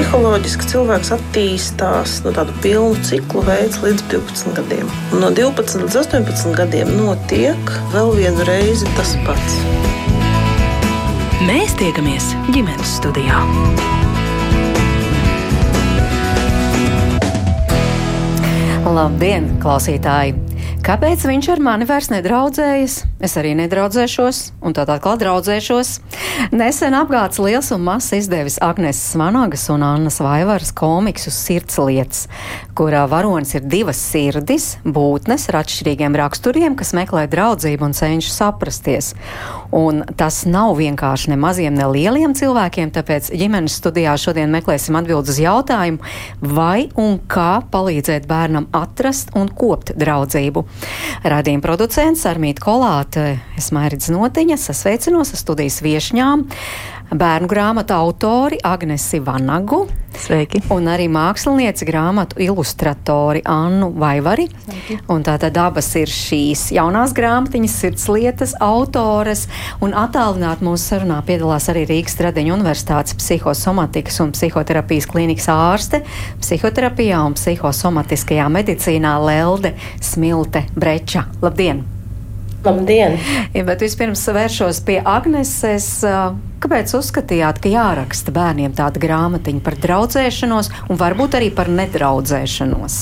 Psiholoģiski cilvēks attīstās no tādu pilnu ciklu veids līdz 12 gadiem. Un no 12 līdz 18 gadiem notiek vēl vienu reizi tas pats. Mēs tiekamies ģimenes studijā. Labdien, klausītāji! Kāpēc viņš ar mani vairs nedraudzējas? Es arī nedraudzēšos, un tā atkal draudzēšos. Nesen apgāds liels un mazs izdevis Agnes Svanagas un Annas Vaivaras komiksu Sirdslietas, kurā varonis ir divas sirdis, būtnes ar atšķirīgiem raksturiem, kas meklē draudzību un cenšas saprasties. Un tas nav vienkārši ne maziem, ne lieliem cilvēkiem, tāpēc ģimenes studijā šodien meklēsim atbildes uz jautājumu, vai un kā palīdzēt bērnam atrast un kopt draudzību. Radījuma producents Armīti Kolāte, es Mairidz Notiņa, sasveicinos ar studijas viešņām. Bērnu grāmatu autori Agnesi Vanagu. Sveiki. Un arī mākslinieci grāmatu ilustratori Annu Vaivari. Sveiki. Un tātad abas ir šīs jaunās grāmatiņas, sirdslietas autores. Un attālināt mūsu sarunā piedalās arī Rīgas Tradiņu Universitātes psihosomatikas un psihoterapijas klīnikas ārste, psihoterapijā un psihosomatiskajā medicīnā Lelde Smilte Breča. Labdien! Labdien! Ja, bet vispirms vēršos pie Agneses. Kāpēc uzskatījāt, ka jāraksta bērniem tāda grāmatiņa par draudzēšanos un varbūt arī par nedraudzēšanos?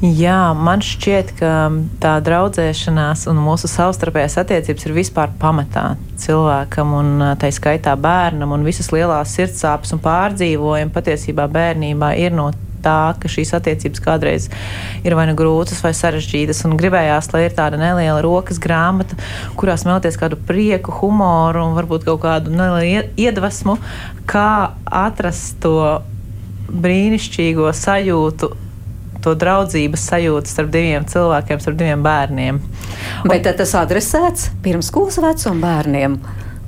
Jā, man šķiet, ka tā draudzēšanās un mūsu savstarpējās attiecības ir vispār pamatā cilvēkam, un tā skaitā bērnam, un visas lielās sirdsāpes un pārdzīvojumi patiesībā bērnībā ir no tā, ka šīs attiecības kādreiz ir vai nu grūtas, vai sarežģītas. Un gribējās, lai ir tāda neliela rokas grāmata, kurā smelties kādu prieku, humoru un varbūt kaut kādu nelielu iedvesmu, kā atrast to brīnišķīgo sajūtu. To draudzības sajūtu starp diviem cilvēkiem, starp diviem bērniem. Bet un, tas adresēts pirmskolas vecuma bērniem.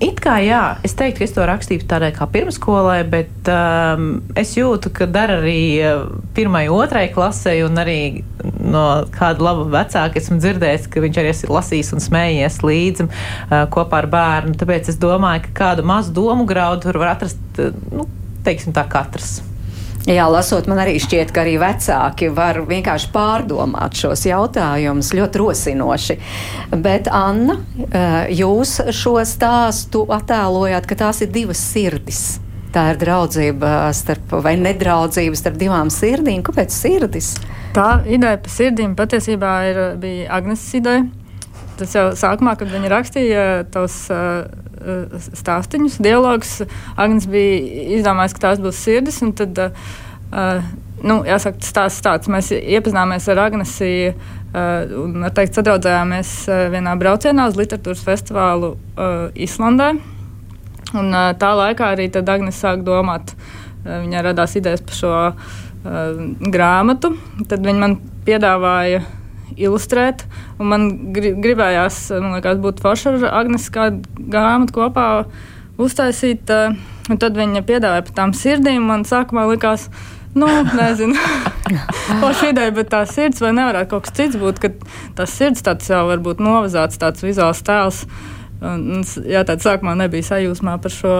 It kā jā, es teiktu, ka es to rakstītu tādai kā pirmskolai, bet um, es jūtu, ka dara arī uh, pirmai, otrai klasē, un arī no kāda laba vecāka esmu dzirdējis, ka viņš arī ir lasījis un smējies līdzi uh, kopā ar bērnu. Tāpēc es domāju, ka kādu mazu domu graudu tur var atrast, uh, nu, teiksim tā, katrs. Jā, lasot, man arī šķiet, ka arī vecāki var vienkārši pārdomāt šos jautājumus ļoti rosinoši. Bet, Anna, eh, jūs šo stāstu attēlojāt, ka tās ir divas sirdis. Tā ir draudzība starp, vai nedraudzība starp divām sirdīm. Kāpēc sirdis? Tā ideja par sirdīm patiesībā ir, bija Agnes ideja. Tas jau sākumā, kad viņa rakstīja tos uh, stāstīņus, dialogus. Agnēs bija izdomājis, ka tās būs sirdis. Tad, uh, nu, jāsaka, tas tāds, mēs iepazināmies ar Agnēsi uh, un teikt, sadraudzējāmies vienā braucienā uz literatūras festivālu uh, Islandē. Un, uh, tā laikā arī Agnēs sāk domāt, uh, viņai radās idejas par šo uh, grāmatu. Tad viņa man piedāvāja ilustrēt. Man gribējās, man liekas, būt forši ar Agnēs kādu grāmatu kopā uztaisīt. Eh, un tad viņa piedāvāja par tām sirdīm. Man sākumā likās, nu, nezinu, forši ideja, bet tā sirds vai nevarētu kaut kas cits būt, ka tas sirds tāds jau varbūt novazāts, tāds vizuāls tēls. Un, jā, tāds sākumā nebija sajūsmā par šo,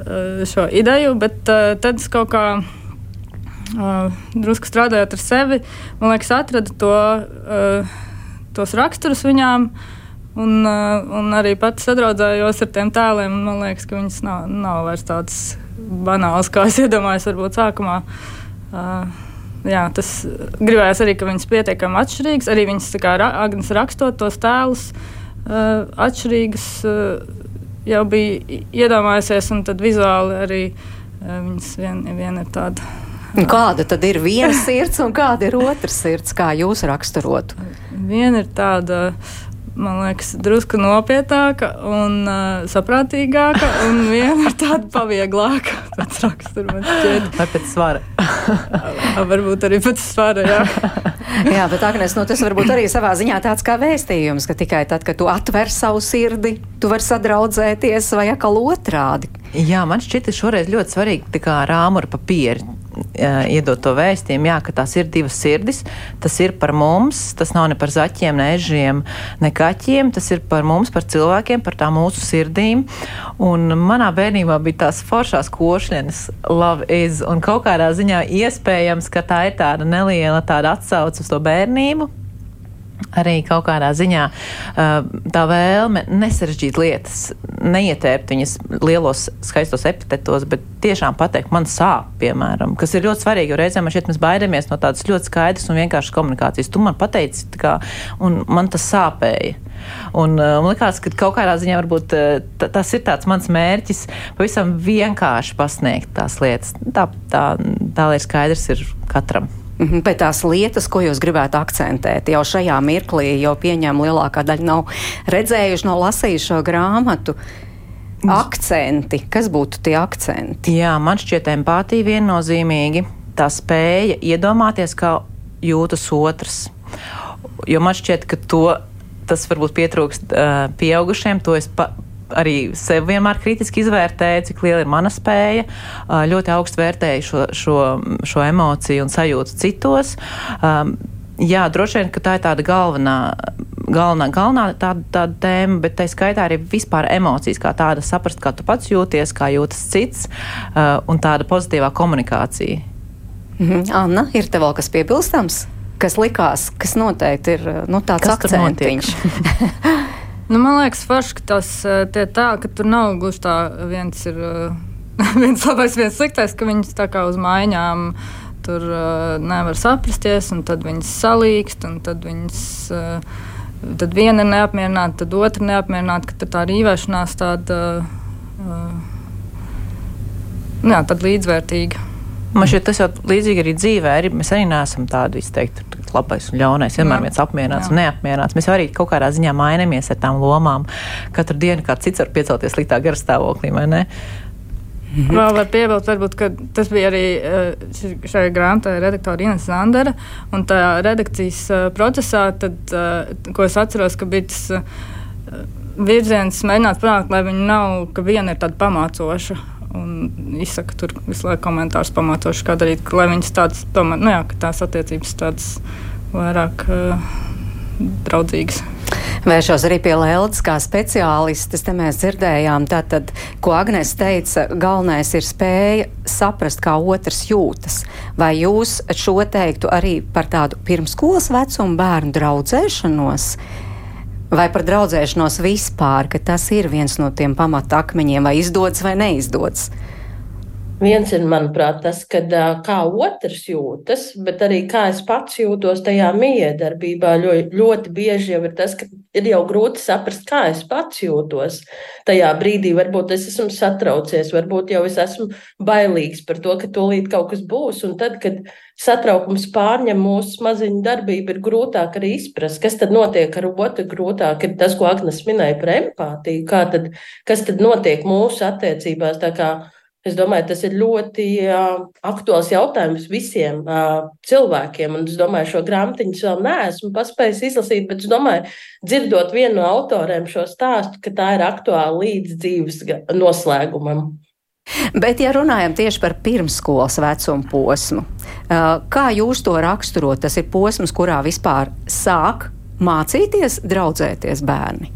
eh, šo ideju, bet uh, tad es kaut kā uh, drusku strādājot ar sevi, man liekas, atradu to, uh, tos raksturus viņām. Un, uh, un arī pats sadraudzējos ar tiem tēliem. Man liekas, ka viņas nav, nav vairs tādas banālas, kā es iedomājos, varbūt sākumā. Uh, jā, tas gribējās arī, ka viņas pietiekami atšķirīgas. Arī viņas kā Agnēs rakstot tos tēlus uh, atšķirīgas, uh, jau bija iedomājusies, un tad vizuāli arī uh, viņas vien, vien ir tāda kāda tad ir viena sirds un kāda ir otra sirds, kā jūs raksturotu? Viena ir tāda man liekas, drusku nopietnāka un uh, saprātīgāka, un viena ir tāda pavieglāka. Pēc rakstura man šķiet. Vai pēc svara? varbūt arī pēc svara, jā. jā, bet Agnes, nu, tas varbūt arī savā ziņā tāds kā vēstījums, ka tikai tad, kad tu atver savu sirdi, tu vari sadraudzēties vai atkal otrādi. Jā, man šķiet, ka šoreiz ļoti svarīgi tā kā rāmura papīri iedot to vēstījumu, jā, ka tās ir divas sirdis. Tas ir par mums, tas nav ne par zaķiem, ne ežiem, ne kaķiem. Tas ir par mums, par cilvēkiem, par tām mūsu sirdīm. Un manā bērnībā bija tās foršās košļienes, love is, un kaut kādā ziņā iespējams, ka tā ir tāda neliela tāda atsauce uz to bērnību arī kaut kādā ziņā tā vēlme nesarežģīt lietas, neietērpt viņas lielos skaistos epitetos, bet tiešām pateikt, man sāp, piemēram, kas ir ļoti svarīgi, jo reizēm man šķiet, mēs baidamies no tādas ļoti skaidras un vienkāršas komunikācijas. Tu man pateici, kā, un man tas sāpēja. Un man liekas, ka kaut kādā ziņā varbūt tas ir tāds mans mērķis, pavisam vienkārši pasniegt tās lietas. Tā, tā, tā lai skaidrs ir katram. Mhm, bet tās lietas, ko jūs gribētu akcentēt, jau šajā mirklī, jau pieņem lielākā daļa nav redzējuši, nav lasījuši šo grāmatu. Akcenti, kas būtu tie akcenti? Jā, man šķiet, empātija viennozīmīgi. Tā spēja iedomāties, kā jūtas otrs. Jo man šķiet, ka to, tas varbūt pietrūkst uh, pieaugušiem. To es pa, arī sev vienmēr kritiski izvērtēju, cik liela ir mana spēja. Ļoti augstu vērtēju šo, šo, šo emociju un sajūtu citos. Jā, droši vien, ka tā ir tāda galvenā, galvenā, galvenā tāda, tāda tēma, bet tā skaitā arī vispār emocijas, kā tāda saprast, kā tu pats jūties, kā jūtas cits, un tāda pozitīvā komunikācija. Mhm. Anna, ir te vēl kas piebilstams? Kas likās, kas noteikti ir nu, tāds kas akcentiņš? Nu, man liekas, forši, ka tas eh, tā, ka tur nav gluži tā viens ir eh, viens labais, viens sliktais, ka viņas tā kā uz maiņām tur uh, nevar saprasties, un tad viņas salīkst, un tad viņas. Tad viena ir neapmierināta, tad otra neapmierināta, ka tā rīvēšanās tāda, uh, jā, tāda līdzvērtīga. Man šķiet, tas jau līdzīgi arī dzīvē. Arī mēs arī neesam tādi izteikti labais un ļaunais. Vienmēr viens apmierināts jā. un neapmierināts. Mēs arī kaut kādā ziņā mainamies ar tām lomām. Katru dienu kāds cits var piecelties sliktā garastāvoklī, vai ne? Mhm. Vēl var piebilst, varbūt, ka tas bija arī eh, šajā grāmatā redaktora Ines Zandera. Un tā redakcijas eh, procesā, tad, eh, ko es atceros, ka bija tas virziens mēģināt panākt, lai viņi nav, ka viena ir tāda pamācoša un izsaka tur visu laiku komentārus pamatoši, kā darīt, lai viņas tādas, tomēr, nu jā, ka tās attiecības tādas vairāk uh, draudzīgas. Vēršos arī pie Lēlas kā speciālistes. Te mēs dzirdējām, tātad, ko Agnēs teica, galvenais ir spēja saprast, kā otrs jūtas. Vai jūs šo teiktu arī par tādu pirmskolas vecumu bērnu draudzēšanos? Vai par draudzēšanos vispār, ka tas ir viens no tiem pamata akmeņiem, vai izdodas vai neizdodas. Viens ir, manuprāt, tas, kad, kā otrs jūtas, bet arī kā es pats jūtos tajā miedarbībā. Ļoti, ļoti bieži jau ir tas, ka ir jau grūti saprast, kā es pats jūtos. Tajā brīdī varbūt es esmu satraucies, varbūt jau es esmu bailīgs par to, ka tūlīt kaut kas būs. Un tad, kad satraukums pārņem mūsu maziņu darbību, ir grūtāk arī izprast, kas tad notiek ar otru. Grūtāk ir tas, ko Agnēs minēja par empātiju, kā tad, kas tad notiek mūsu attiecībās. Es domāju, tas ir ļoti uh, aktuāls jautājums visiem uh, cilvēkiem. Un es domāju, šo grāmatiņu vēl neesmu paspējis izlasīt, bet es domāju, dzirdot vienu no autoriem šo stāstu, ka tā ir aktuāla līdz dzīves noslēgumam. Bet, ja runājam tieši par pirmsskolas vecumu posmu, kā jūs to raksturot? Tas ir posms, kurā vispār sāk mācīties, draudzēties bērni.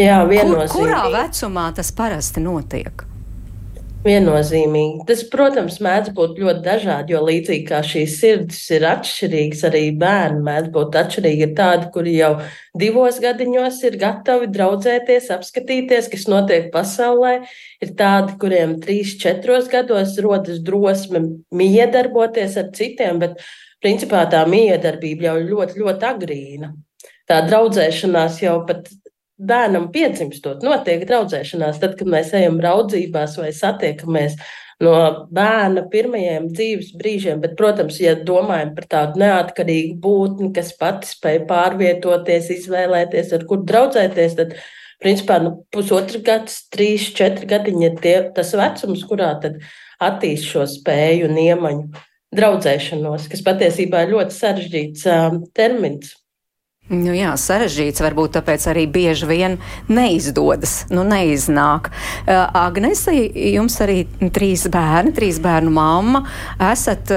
Jā, viennozīmīgi. Kur, kurā vecumā tas parasti notiek? Viennozīmīgi. Tas, protams, mēdz būt ļoti dažādi, jo līdzīgi kā šīs sirdis ir atšķirīgas, arī bērni mēdz būt atšķirīgi. Ir tādi, kuri jau divos gadiņos ir gatavi draudzēties, apskatīties, kas notiek pasaulē. Ir tādi, kuriem trīs, četros gados rodas drosme miedarboties ar citiem, bet principā tā miedarbība jau ir ļoti, ļoti agrīna. Tā draudzēšanās jau pat bērnam piedzimstot, notiek draudzēšanās, tad, kad mēs ejam raudzībās vai satiekamies no bērna pirmajiem dzīves brīžiem. Bet, protams, ja domājam par tādu neatkarīgu būtni, kas pati spēj pārvietoties, izvēlēties, ar kur draudzēties, tad, principā, nu, pusotrs gads, trīs, četri gadiņi ir tie, tas vecums, kurā tad attīst šo spēju un iemaņu draudzēšanos, kas patiesībā ir ļoti sarežģīts um, termins. Nu jā, sarežģīts, varbūt tāpēc arī bieži vien neizdodas, nu neiznāk. Uh, Agnese, jums arī trīs bērni, trīs bērnu mamma. Esat,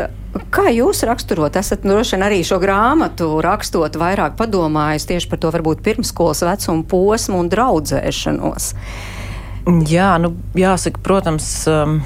kā jūs raksturot, esat droši vien arī šo grāmatu rakstot vairāk padomājis tieši par to varbūt pirmskolas vecumu posmu un draudzēšanos? Jā, nu jāsaka, protams. Um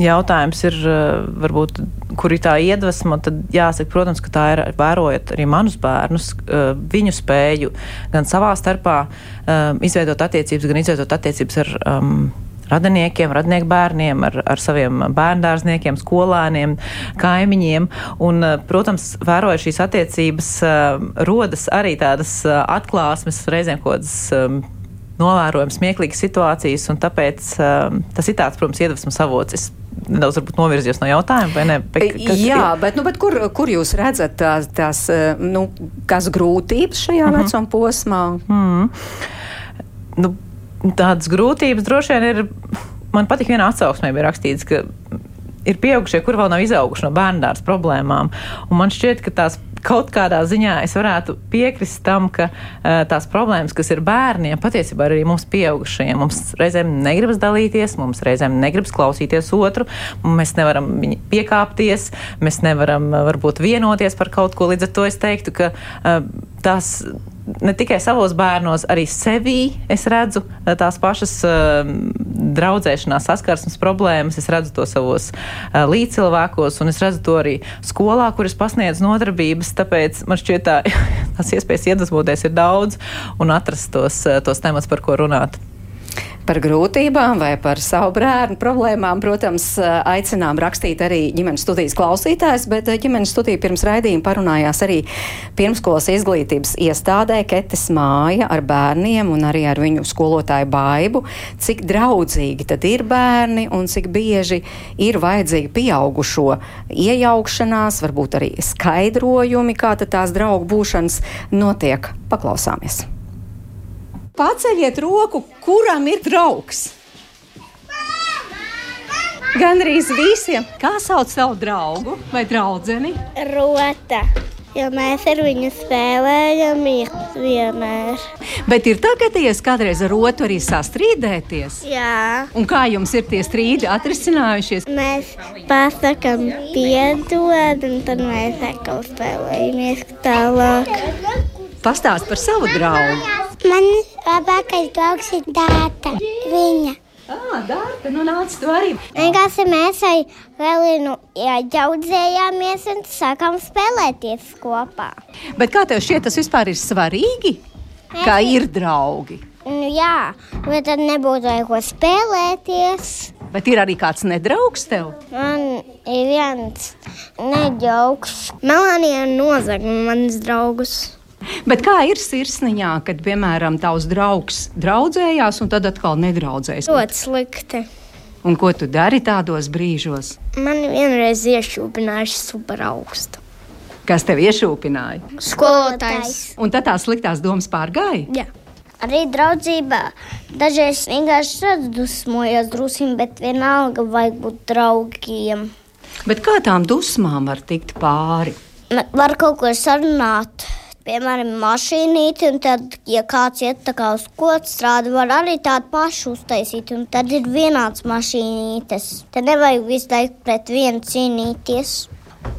jautājums ir, eh, varbūt, kur ir tā iedvesma, tad jāsaka, protams, ka tā ir vērojot arī manus bērnus, eh, viņu spēju gan savā starpā um, izveidot attiecības, gan izveidot attiecības ar um, radiniekiem, radinieku bērniem, ar, ar saviem bērndārzniekiem, skolēniem, kaimiņiem. Un, protams, vērojot šīs attiecības, rodas arī tādas atklāsmes, reizēm kaut kādas novērojam smieklīgas situācijas, un tāpēc um, tas ir tāds, protams, iedvesmas avots. Nedaudz novirzies no jautājuma, vai ne? Bet, Jā, ir? bet, nu, bet kur, kur jūs redzat tās, tās nu, kas grūtības šajā mm -hmm. vecuma posmā? Mm -hmm. nu, tādas grūtības droši vien ir. Man patīk viena atsauksmē, bija rakstīts, ka ir pieaugušie, kur vēl nav izauguši no bērndārs problēmām. Un man šķiet, ka tās kaut kādā ziņā es varētu piekrist tam, ka tās problēmas, kas ir bērniem, patiesībā arī mums pieaugušajiem, mums reizēm negribas dalīties, mums reizēm negribas klausīties otru, mēs nevaram piekāpties, mēs nevaram varbūt vienoties par kaut ko. Līdz ar to es teiktu, ka tās ne tikai savos bērnos, arī sevī es redzu tās pašas uh, draudzēšanās, saskarsmes problēmas. Es redzu to savos uh, līdzcilvēkos, un es redzu to arī skolā, kur es pasniedzu nodarbības. Tāpēc man šķiet, tā, tās iespējas iedvesmoties ir daudz un atrast tos, tos temats, par ko runāt par grūtībām vai par savu bērnu problēmām, protams, aicinām rakstīt arī ģimenes studijas klausītājs, bet ģimenes studija pirms raidījuma parunājās arī pirmskolas izglītības iestādē Ketes māja ar bērniem un arī ar viņu skolotāju baibu, cik draudzīgi tad ir bērni un cik bieži ir vajadzīga pieaugušo iejaukšanās, varbūt arī skaidrojumi, kā tad tās draugu būšanas notiek. Paklausāmies! Paceļiet roku, kuram ir draugs. Gan arī visiem. Kā sauc savu draugu vai draugu? Rota. Jo mēs ar viņu spēlējamies vienmēr. Bet ir tā, ka jūs kādreiz ar otru arī sastrīdēties? Jā. Un kā jums ir tie strīdi atrisinājušies? Mēs pasakām, piedod, un tad mēs atkal spēlējamies tālāk. Pastāst par savu draugu. Man labākais draugs ir Dārta. Viņa. Ah, Dārta, nu nāc tu arī. Vienkārši mēs ar Helinu ieģaudzējāmies un sākām spēlēties kopā. Bet kā tev šķiet, tas vispār ir svarīgi? Kā ir draugi? Nu, jā, bet tad nebūtu ar ko spēlēties. Bet ir arī kāds nedraugs tev? Man ir viens nedraugs. Melānija nozag manas draugus. Bet kā ir sirsniņā, kad, piemēram, tavs draugs draudzējās un tad atkal nedraudzējas? Ļoti slikti. Un ko tu dari tādos brīžos? Man vienreiz iešūpināja super augstu. Kas tev iešūpināja? Skolotājs. Un tad tās sliktās domas pārgāja? Jā. Arī draudzībā dažreiz vienkārši sadusmojos drusku, bet vienalga vajag būt draugiem. Bet kā tām dusmām var tikt pāri? Var kaut ko sarunāt piemēram, mašīnīti, un tad, ja kāds iet tā kā uz kodu strādu, var arī tādu pašu uztaisīt, un tad ir vienāds mašīnītes. Tad nevajag visu laiku pret vienu cīnīties.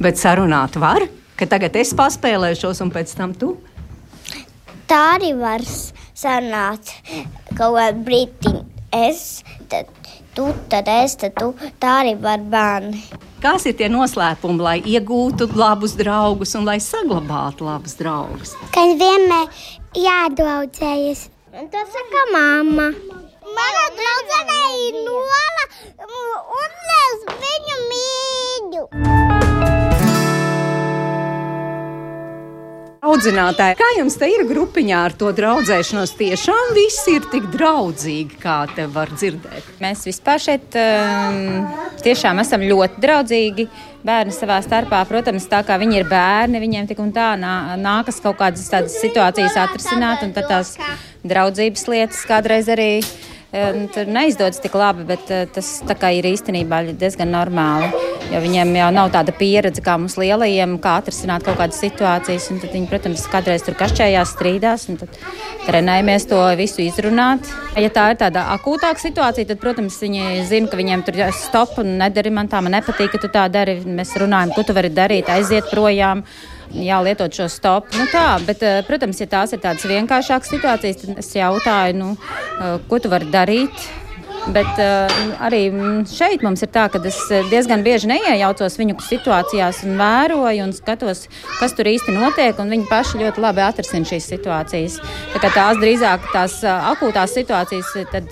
Bet sarunāt var, ka tagad es paspēlēšos, un pēc tam tu? Tā arī var sarunāt kaut kādu brīdi. Es, tad tu, tad es, tad tu. Tā arī var bērni. Kas ir tie noslēpumi, lai iegūtu labus draugus un lai saglabātu labus draugus? Ka vienmēr jādraudzējas. Un tas saka mamma. Mana draudzene ir Nola, un es viņu mīļu. Audzinātāji, kā jums te ir grupiņā ar to draudzēšanos? Tiešām viss ir tik draudzīgi, kā te var dzirdēt. Mēs vispār šeit um, tiešām esam ļoti draudzīgi. Bērni savā starpā, protams, tā kā viņi ir bērni, viņiem tik un tā nā, nākas kaut kādas tādas situācijas atrisināt, un tad tās draudzības lietas kādreiz arī nu, tur neizdodas tik labi, bet tas ir īstenībā diezgan normāli. Jo viņiem jau nav tāda pieredze kā mums lielajiem, kā atrisināt kaut kādas situācijas. Tad viņi, protams, kādreiz tur kašķējās, strīdās, un tad trenējamies to visu izrunāt. Ja tā ir tāda akūtāka situācija, tad, protams, viņi zina, ka viņiem tur ir stop un nedari man tā, man nepatīk, ka tu tā dari. Mēs runājam, ko tu vari darīt, aiziet projām jālietot šo stopu. Nu, tā, bet, protams, ja tās ir tādas vienkāršākas situācijas, tad es jautāju, nu, ko tu vari darīt. Bet uh, arī šeit mums ir tā, ka es diezgan bieži neiejaucos viņu situācijās un vēroju un skatos, kas tur īsti notiek. Viņi paši ļoti labi atrisina šīs situācijas. Tā tās drīzāk tās akūtās situācijas, tad,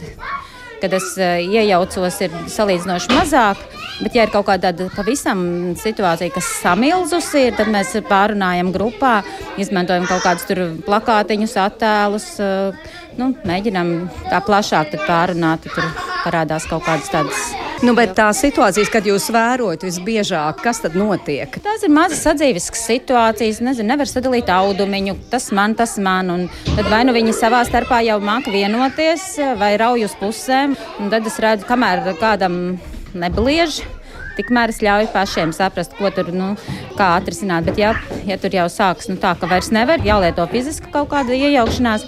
kad es uh, iejaucos, ir salīdzinoši mazāk. Bet, ja ir kaut kāda pavisam situācija, kas samilzusi, ir, tad mēs pārunājam grupā, izmantojam kaut kādus plakātiņus, attēlus. Uh, nu, mēģinām tā plašāk pārunāt. Tur parādās kaut kādas tādas. Nu, bet tās situācijas, kad jūs vērojat visbiežāk, kas tad notiek? Tās ir mazas sadzīves situācijas. Nezinu, nevar sadalīt audumiņu, tas man, tas man. Un tad vai nu viņi savā starpā jau māca vienoties, vai rauj uz pusēm. Tad es redzu, kamēr kādam nebliež. Tikmēr es ļauju pašiem saprast, ko tur nu, atrisināt. Bet, ja, ja tur jau sāks nu, tā, ka vairs nevar, jālieto fiziska kaut kāda iejaukšanās,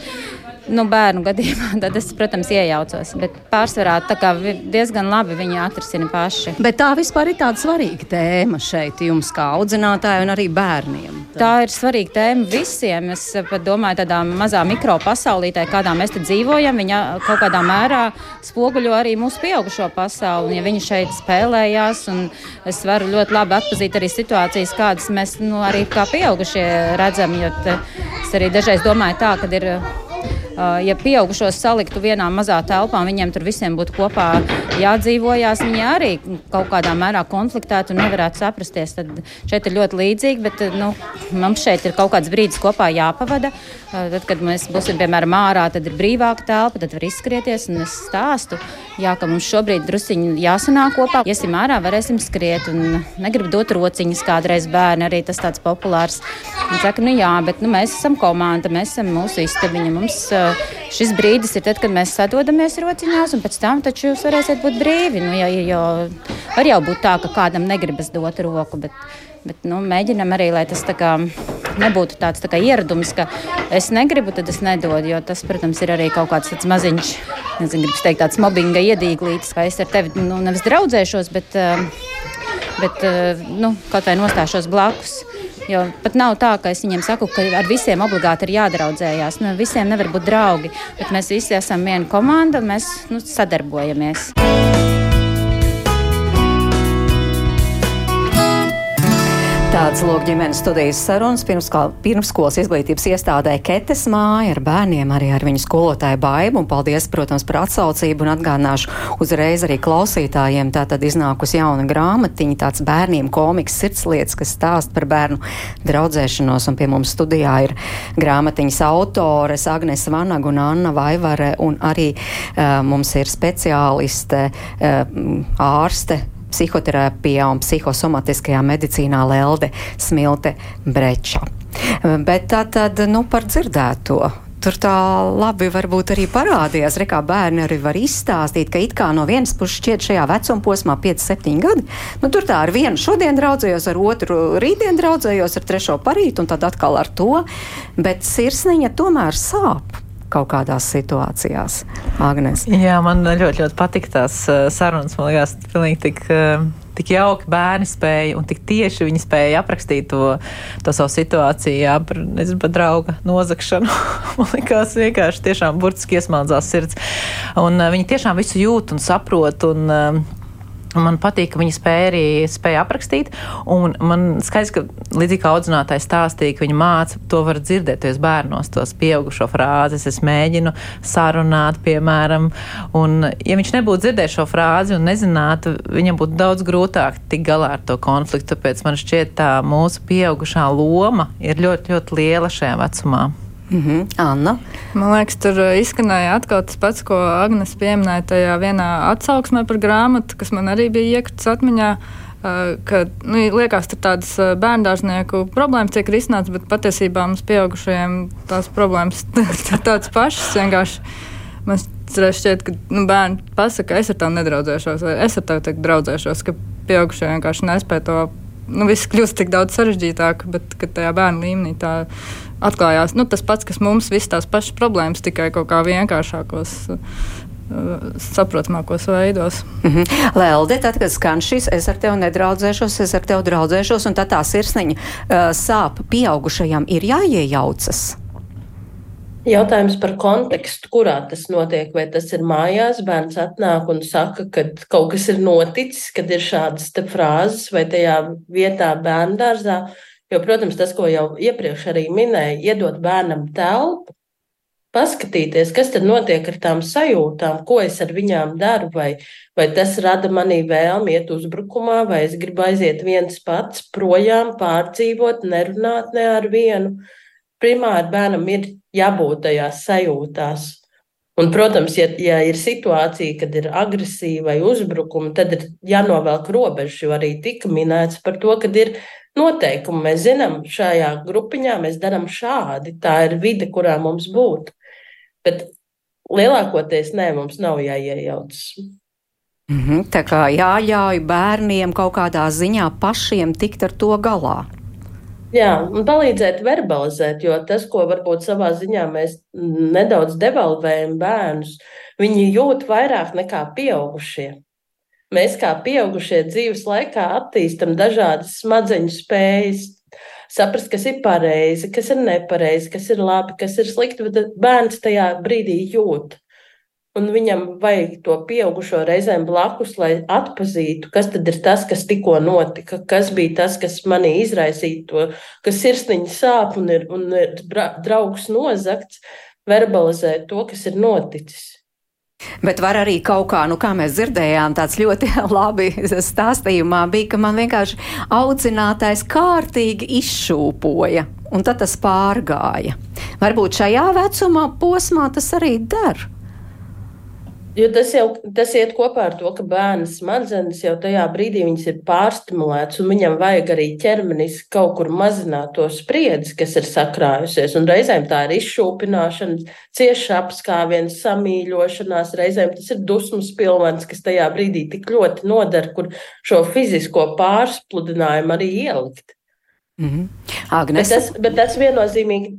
nu, bērnu gadījumā, tad es, protams, iejaucos. Bet pārsvarā diezgan labi viņi atrisina paši. Bet tā vispār ir tāda svarīga tēma šeit jums, kā audzinātājai un arī bērniem. Tā ir svarīga tēma visiem. Es pat domāju, tādā mazā mikro pasaulītē, kādā mēs te dzīvojam, viņa kaut kādā mērā spoguļo arī mūsu pieaugušo pasauli. Un, ja viņi šeit spēlējās, un es varu ļoti labi atpazīt arī situācijas, kādas mēs nu, arī kā pieaugušie redzam. Jo es arī dažreiz domāju tā, ka ir ja pieaugušos saliktu vienā mazā telpā, viņiem tur visiem būtu kopā jādzīvojās, viņi arī kaut kādā mērā konfliktētu un nevarētu saprasties. Tad šeit ir ļoti līdzīgi, bet nu, mums šeit ir kaut kāds brīdis kopā jāpavada. Tad, kad mēs būsim piemēram ārā, tad ir brīvāka telpa, tad var izskrieties un es stāstu. Jā, ka mums šobrīd druskuļi jāsanāk kopā. Iesim ārā, varēsim skriet. Negribu dot rociņas kādreiz bērni, arī tas tāds populārs. Viņi saka, nu jā, bet nu, mēs esam komanda, mēs esam mūsu istabiņa. Mums šis brīdis ir tad, kad mēs sadodamies rociņās, un pēc tam taču jūs varēsiet būt brīvi. Nu, jo, jo var jau būt tā, ka kādam negribas dot roku, bet, bet nu, mēģinam arī, lai tas tā kā nebūtu tāds tā ieradums, ka es negribu, tad es nedodu. Jo tas, protams, ir arī kaut kāds maziņš, nezinu, gribas teikt, tāds mobbinga iedīglītis, ka es ar tevi nu, nevis draudzēšos, bet, bet nu, kaut vai nostāšos blakus. Jo pat nav tā, ka es viņiem saku, ka ar visiem obligāti ir jādraudzējās. Nu, visiem nevar būt draugi, bet mēs visi esam viena komanda un mēs nu, sadarbojamies. Tāds lūk ģimenes studijas sarunas pirms, pirmskolas izglītības iestādē Ketes māja ar bērniem, arī ar viņu skolotāju baibu. Un paldies, protams, par atsaucību un atgādināšu uzreiz arī klausītājiem. Tā tad iznākusi jauna grāmatiņa, tāds bērniem komiks sirdslietas, kas stāst par bērnu draudzēšanos. Un pie mums studijā ir grāmatiņas autores Agnes Vanaga un Anna Vaivare. Un arī uh, mums ir speciāliste, uh, ārste psihoterapijā un psihosomatiskajā medicīnā Lelde Smilte Breča. Bet tā tad, nu, par dzirdēto tur tā labi varbūt arī parādījās. Re, kā bērni arī var izstāstīt, ka it kā no vienas puses šķiet šajā vecuma posmā 5, 7 gadi, nu tur tā ar vienu šodien draudzējos, ar otru rītdien draudzējos, ar trešo parīt un tad atkal ar to, bet sirsniņa tomēr sāp kaut kādās situācijās. Agnes. Jā, man ļoti, ļoti patīk tās uh, sarunas. Man liekas, pilnīgi tik. Uh, tik jauki bērni spēja un tik tieši viņi spēja aprakstīt to, to savu situāciju, jā, par, nezinu, par drauga nozakšanu. Man liekas, vienkārši tiešām burtiski iesmaldzās sirds. Un uh, viņi tiešām visu jūt un saprot. Un, uh, Man patīk, ka viņi spēja arī spēja aprakstīt. Man skaidrs, ka līdzīgi kā audzinātājs stāstīja, ka viņi māca, to var dzirdēt tos bērnos, tos pieaugušo frāzes. Es mēģinu sarunāt, piemēram, un ja viņš nebūtu dzirdējis šo frāzi un nezinātu, viņam būtu daudz grūtāk tikt galā ar to konfliktu. Tāpēc man šķiet, tā mūsu pieaugušā loma ir ļoti, ļoti liela šajā vecumā. Mm -hmm. Anna. Man liekas, tur uh, izskanēja atkal tas pats, ko Agnēs pieminēja tajā vienā atsauksmē par grāmatu, kas man arī bija iekritis atmiņā. Uh, ka, nu, liekas, ka tādas uh, bērngārznieku problēmas tiek risinātas, bet patiesībā mums pieaugušajiem tās problēmas ir tādas pašas. Vienkārši mēs šķiet, ka nu, bērni pasakā, es ar tevi nedraudzēšos, vai es ar tevi draudzēšos, ka pieaugušie vienkārši nespēja to. Nu, viss kļūst tik daudz sarežģītāk, bet tajā bērnu līmenī tā atklājās nu, tas pats, kas mums visas tās pašas problēmas, tikai kaut kā vienkāršākos. Uh, saprotamākos veidos. Mm -hmm. Lelde, tad, kad skan šis, es ar tevi nedraudzēšos, es ar tevi draudzēšos, un tad tā sirsniņa uh, sāp pieaugušajam ir jāiejaucas. Jautājums par kontekstu, kurā tas notiek. Vai tas ir mājās, bērns atnāk un saka, ka kaut kas ir noticis, kad ir šādas frāzes, vai tajā vietā bērnu dārzā. Jo, protams, tas, ko jau iepriekš arī minēju, iedot bērnam telpu, paskatīties, kas tad notiek ar tām sajūtām, ko es ar viņām daru, vai, vai tas rada manī vēlmi iet uzbrukumā, vai es gribu aiziet viens pats projām, pārdzīvot, nerunāt ne ar vienu primāri bērnam ir jābūt tajās sajūtās. Un, protams, ja, ja ir situācija, kad ir agresija vai uzbrukumi, tad ir jānovelk robežas, jo arī tika minēts par to, ka ir noteikumi. Mēs zinām, šajā grupiņā mēs darām šādi. Tā ir vide, kurā mums būtu. Bet lielākoties nē, mums nav jāiejaucas. Mm -hmm, tā kā jāļauj bērniem kaut kādā ziņā pašiem tikt ar to galā. Jā, un palīdzēt verbalizēt, jo tas, ko varbūt savā ziņā mēs nedaudz devalvējam bērnus, viņi jūt vairāk nekā pieaugušie. Mēs kā pieaugušie dzīves laikā attīstam dažādas smadzeņu spējas, saprast, kas ir pareizi, kas ir nepareizi, kas ir labi, kas ir slikti, bet bērns tajā brīdī jūt un viņam vajag to pieaugušo reizēm blakus, lai atpazītu, kas tad ir tas, kas tikko notika, kas bija tas, kas manī izraisīja to, kas sirsniņa sāp un ir, un ir draugs nozakts, verbalizēt to, kas ir noticis. Bet var arī kaut kā, nu, kā mēs dzirdējām, tāds ļoti labi stāstījumā bija, ka man vienkārši audzinātais kārtīgi izšūpoja, un tad tas pārgāja. Varbūt šajā vecumā posmā tas arī dara. Jo tas jau tas iet kopā ar to, ka bērna smadzenes jau tajā brīdī ir pārstimulētas, un viņam vajag arī ķermenis kaut kur mazināt to spriedzi, kas ir sakrājusies. Un reizēm tā ir izšūpināšana, cieša apskāviens, samīļošanās, reizēm tas ir dusmas pilvens, kas tajā brīdī tik ļoti nodara, kur šo fizisko pārspludinājumu arī ielikt. Mm -hmm. Agnes. bet, tas, bet tas viennozīmīgi,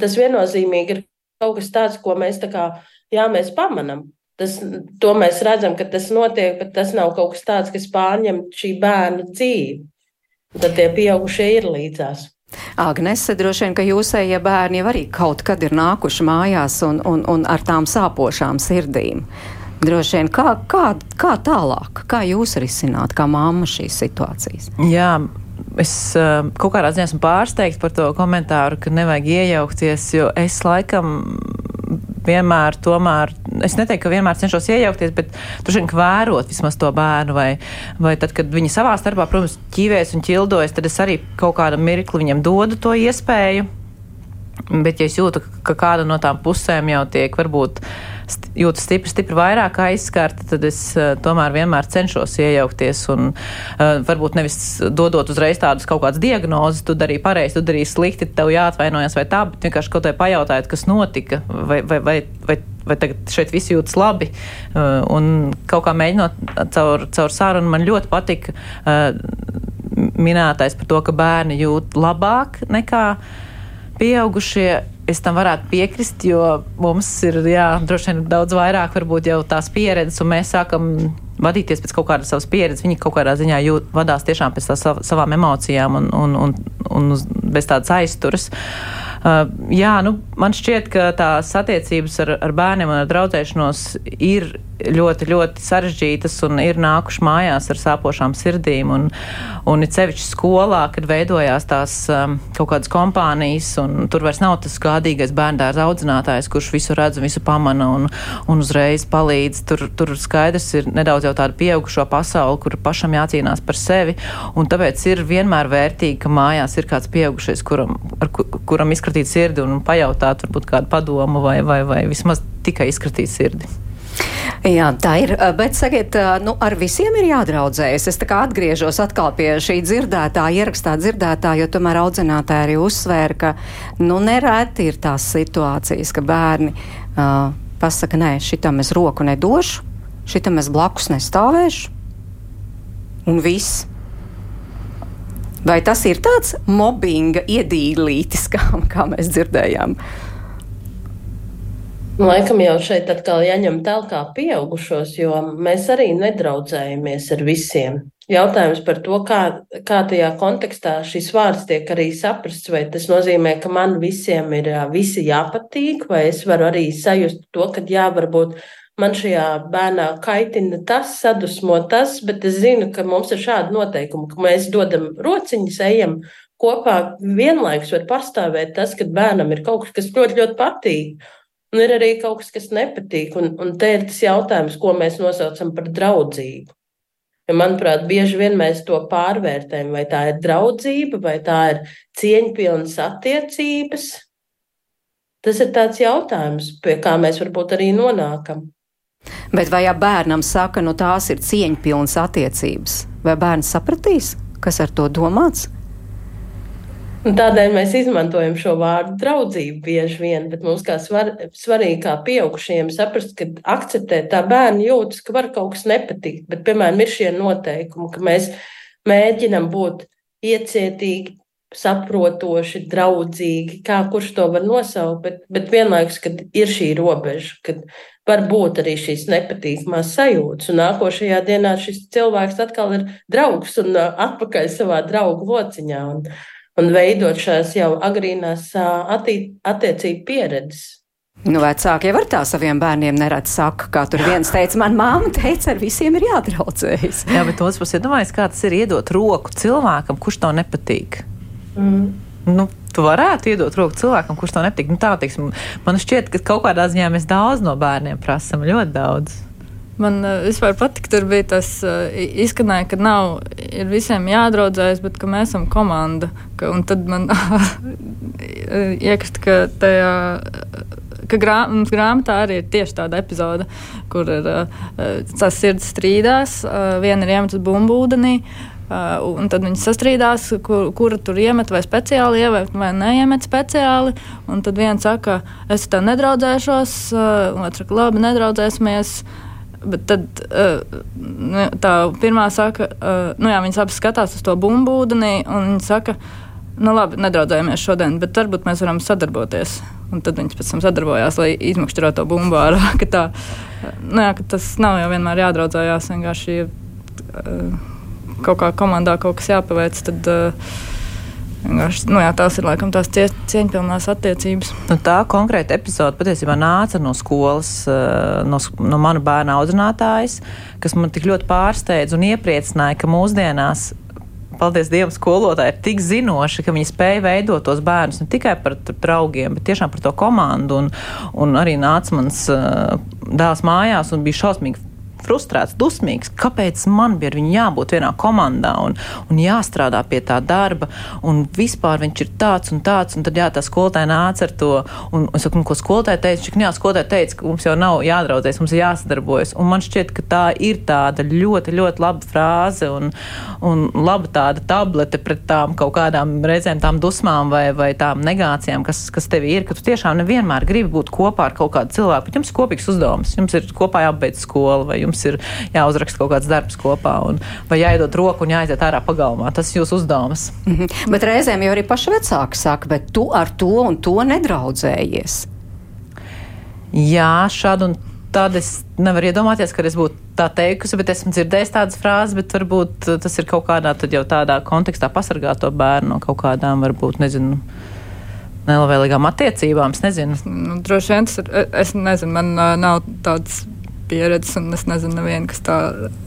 tas viennozīmīgi ir kaut kas tāds, ko mēs tā kā jā, mēs pamanām. Tas, to mēs redzam, ka tas notiek, bet tas nav kaut kas tāds, kas pārņem šī bērna dzīvi. Tad tie pieaugušie ir līdzās. Agnese, droši vien, ka jūsējie bērni jau arī kaut kad ir nākuši mājās un, un, un ar tām sāpošām sirdīm. Droši vien, kā, kā, kā tālāk, kā jūs risināt, kā mamma šīs situācijas? Jā, es uh, kaut kādā ziņā esmu pārsteigts par to komentāru, ka nevajag iejaukties, jo es laikam vienmēr, tomēr, es neteiktu, ka vienmēr cenšos iejaukties, bet droši vien vērot vismaz to bērnu, vai, vai tad, kad viņi savā starpā, protams, ķīvēs un ķildojas, tad es arī kaut kādu mirkli viņam dodu to iespēju. Bet, ja es jūtu, ka kāda no tām pusēm jau tiek varbūt jūtas stipri, stipri vairāk aizskarta, tad es uh, tomēr vienmēr cenšos iejaukties un uh, varbūt nevis dodot uzreiz tādus kaut kādas diagnozes, tu darīji pareizi, tu darīji slikti, tev jāatvainojas vai tā, bet vienkārši kaut kā pajautājot, kas notika, vai, vai, vai, vai, vai tagad šeit viss jūtas labi. Uh, un kaut kā mēģinot caur, caur sarunu, man ļoti patika uh, minētais par to, ka bērni jūt labāk nekā pieaugušie es tam varētu piekrist, jo mums ir jā, droši vien daudz vairāk varbūt jau tās pieredzes, un mēs sākam vadīties pēc kaut kādas savas pieredzes. Viņi kaut kādā ziņā jūt, vadās tiešām pēc tā savām emocijām un, un, un, un bez tādas aizturas. Uh, jā, nu, man šķiet, ka tās attiecības ar, ar bērniem un ar draudzēšanos ir ļoti, ļoti sarežģītas un ir nākuši mājās ar sāpošām sirdīm. Un, un it sevišķi skolā, kad veidojās tās um, kaut kādas kompānijas, un tur vairs nav tas gādīgais bērndārs audzinātājs, kurš visu redz un visu pamana un, un uzreiz palīdz. Tur, tur skaidrs ir nedaudz jau tāda pieaugušo pasauli, kur pašam jācīnās par sevi. Un tāpēc ir vienmēr vērtīgi, ka mājās ir kāds pieaugušais, kuram, ar, kuram izkratīt sirdi un pajautāt varbūt kādu padomu vai, vai, vai vismaz tikai izkratīt sirdi. Jā, tā ir. Bet, sakiet, nu, ar visiem ir jādraudzējas. Es tā kā atgriežos atkal pie šī dzirdētā, ierakstā dzirdētā, jo tomēr audzinātāji arī uzsvēra, ka, nu, nereti ir tās situācijas, ka bērni uh, pasaka, nē, šitam es roku nedošu, šitam es blakus nestāvēšu, un viss. Vai tas ir tāds mobbinga iedīglītis, kā, kā mēs dzirdējām? Laikam jau šeit atkal jāņem tālāk pieaugušos, jo mēs arī nedraudzējamies ar visiem. Jautājums par to, kā, kā tajā kontekstā šis vārds tiek arī saprasts, vai tas nozīmē, ka man visiem ir visi jāpatīk, vai es varu arī sajust to, ka jā, varbūt man šajā bērnā kaitina tas, sadusmo tas, bet es zinu, ka mums ir šādi noteikumi, ka mēs dodam rociņas, ejam kopā. Vienlaikus var pastāvēt tas, ka bērnam ir kaut kas, kas ļoti, ļoti patīk. Un ir arī kaut kas, kas nepatīk. Un, un te ir tas jautājums, ko mēs nosaucam par draudzību. Ja, manuprāt, bieži vien mēs to pārvērtējam, vai tā ir draudzība, vai tā ir cieņpilnas attiecības. Tas ir tāds jautājums, pie kā mēs varbūt arī nonākam. Bet vai ja bērnam saka, nu tās ir cieņpilnas attiecības, vai bērns sapratīs, kas ar to domāts? Tādēļ mēs izmantojam šo vārdu draudzību bieži vien, bet mums kā svar, svarīgi, kā pieaugušajiem, saprast, ka akceptēt tā bērnu jūtas, ka var kaut kas nepatikt. Bet, piemēram, ir šie noteikumi, ka mēs mēģinam būt iecietīgi, saprotoši, draudzīgi, kā kurš to var nosaukt, bet, bet vienlaikus, kad ir šī robeža, kad var būt arī šīs nepatīkamās sajūtas. Un nākošajā dienā šis cilvēks atkal ir draugs un atpakaļ savā draugu lociņā. Un, un veidot šās jau agrīnās attiecību pieredzes. Nu, vecāki jau ar tā saviem bērniem neredz saka, kā tur viens teica, man māma teica, ar visiem ir jādraudzējas. Jā, bet otrs puses iedomājas, kā tas ir iedot roku cilvēkam, kurš to nepatīk. Mm. Nu, tu varētu iedot roku cilvēkam, kurš to nepatīk. Nu, tā, teiksim, man šķiet, ka kaut kādā ziņā mēs daudz no bērniem prasam, ļoti daudz. Man uh, vispār patika, tur bija tas uh, izskanēja, ka nav visiem jādraudzējas, bet ka mēs esam komanda. Ka, un tad man iekrist, ka tajā. Ka grā, mums grāmatā arī ir tieši tāda epizode, kur ir uh, tas sirds strīdās. Viena ir iemetas bumbu ūdenī, Uh, un tad viņi sastrīdās, kur, kura tur iemet, vai speciāli iemet, vai neiemet speciāli. Un tad viens saka, es tā nedraudzēšos, uh, otrs saka, labi, nedraudzēsimies. Uh, Bet tad uh, tā pirmā saka, uh, nu jā, viņas abi skatās uz to bumbu ūdenī, un viņi saka, nu labi, nedraudzējamies šodien, bet varbūt mēs varam sadarboties. Un tad viņas pēc tam sadarbojās, lai izmakšķerotu to bumbu ārā. Tā, nu jā, tas nav jau vienmēr jādraudzējās, vienkārši uh, kaut kā komandā kaut kas jāpaveic. Tad, uh, Nu, jā, tās ir laikam tās cieņpilnās attiecības. Nu, tā konkrēta epizode patiesībā nāca no skolas, eh, no, no mana bērna audzinātājas, kas man tik ļoti pārsteidza un iepriecināja, ka mūsdienās paldies Dievam, skolotāji ir tik zinoši, ka viņi spēja veidot tos bērnus ne tikai par draugiem, bet tiešām par to komandu. Un, un arī nāca mans uh, dēls mājās un bija šausmīgi frustrēts, dusmīgs, kāpēc man viņu jābūt vienā komandā un, un jāstrādā pie tā darba, un vispār viņš ir tāds un tāds, un tad jā, tā skolotāja nāca ar to, un es saku, nu, ko skolotāja teica, šik, jā, skolotāja teica, ka mums jau nav jādraudzēs, mums ir jāsadarbojas, un man šķiet, ka tā ir tāda ļoti, ļoti laba frāze un, un laba tāda tablete pret tām kaut kādām reizēm tām dusmām vai, vai tām negācijām, kas, kas tev ir, ka tu tiešām nevienmēr gribi būt kopā ar kaut kādu cilvēku, bet jums ir kopīgs uzdevums, jums ir kopā jābeidz skola vai jums ir jāuzraksta kaut kāds darbs kopā, un, vai jāiedod roku un jāaiziet ārā pagalmā. Tas ir jūsu uzdevums. Mm -hmm. Bet reizēm jau arī paši vecāki saka, bet tu ar to un to nedraudzējies. Jā, šādu un tādu es nevaru iedomāties, ka es būtu tā teikusi, bet esmu dzirdējis tādas frāzes, bet varbūt uh, tas ir kaut kādā tādā kontekstā pasargāt to bērnu no kaut kādām, varbūt, nezinu nelabvēlīgām attiecībām. Es nezinu. Nu, droši vien tas ir. Es nezinu, man uh, nav tāds pieredzes, un es nezinu, nevienu, kas tā,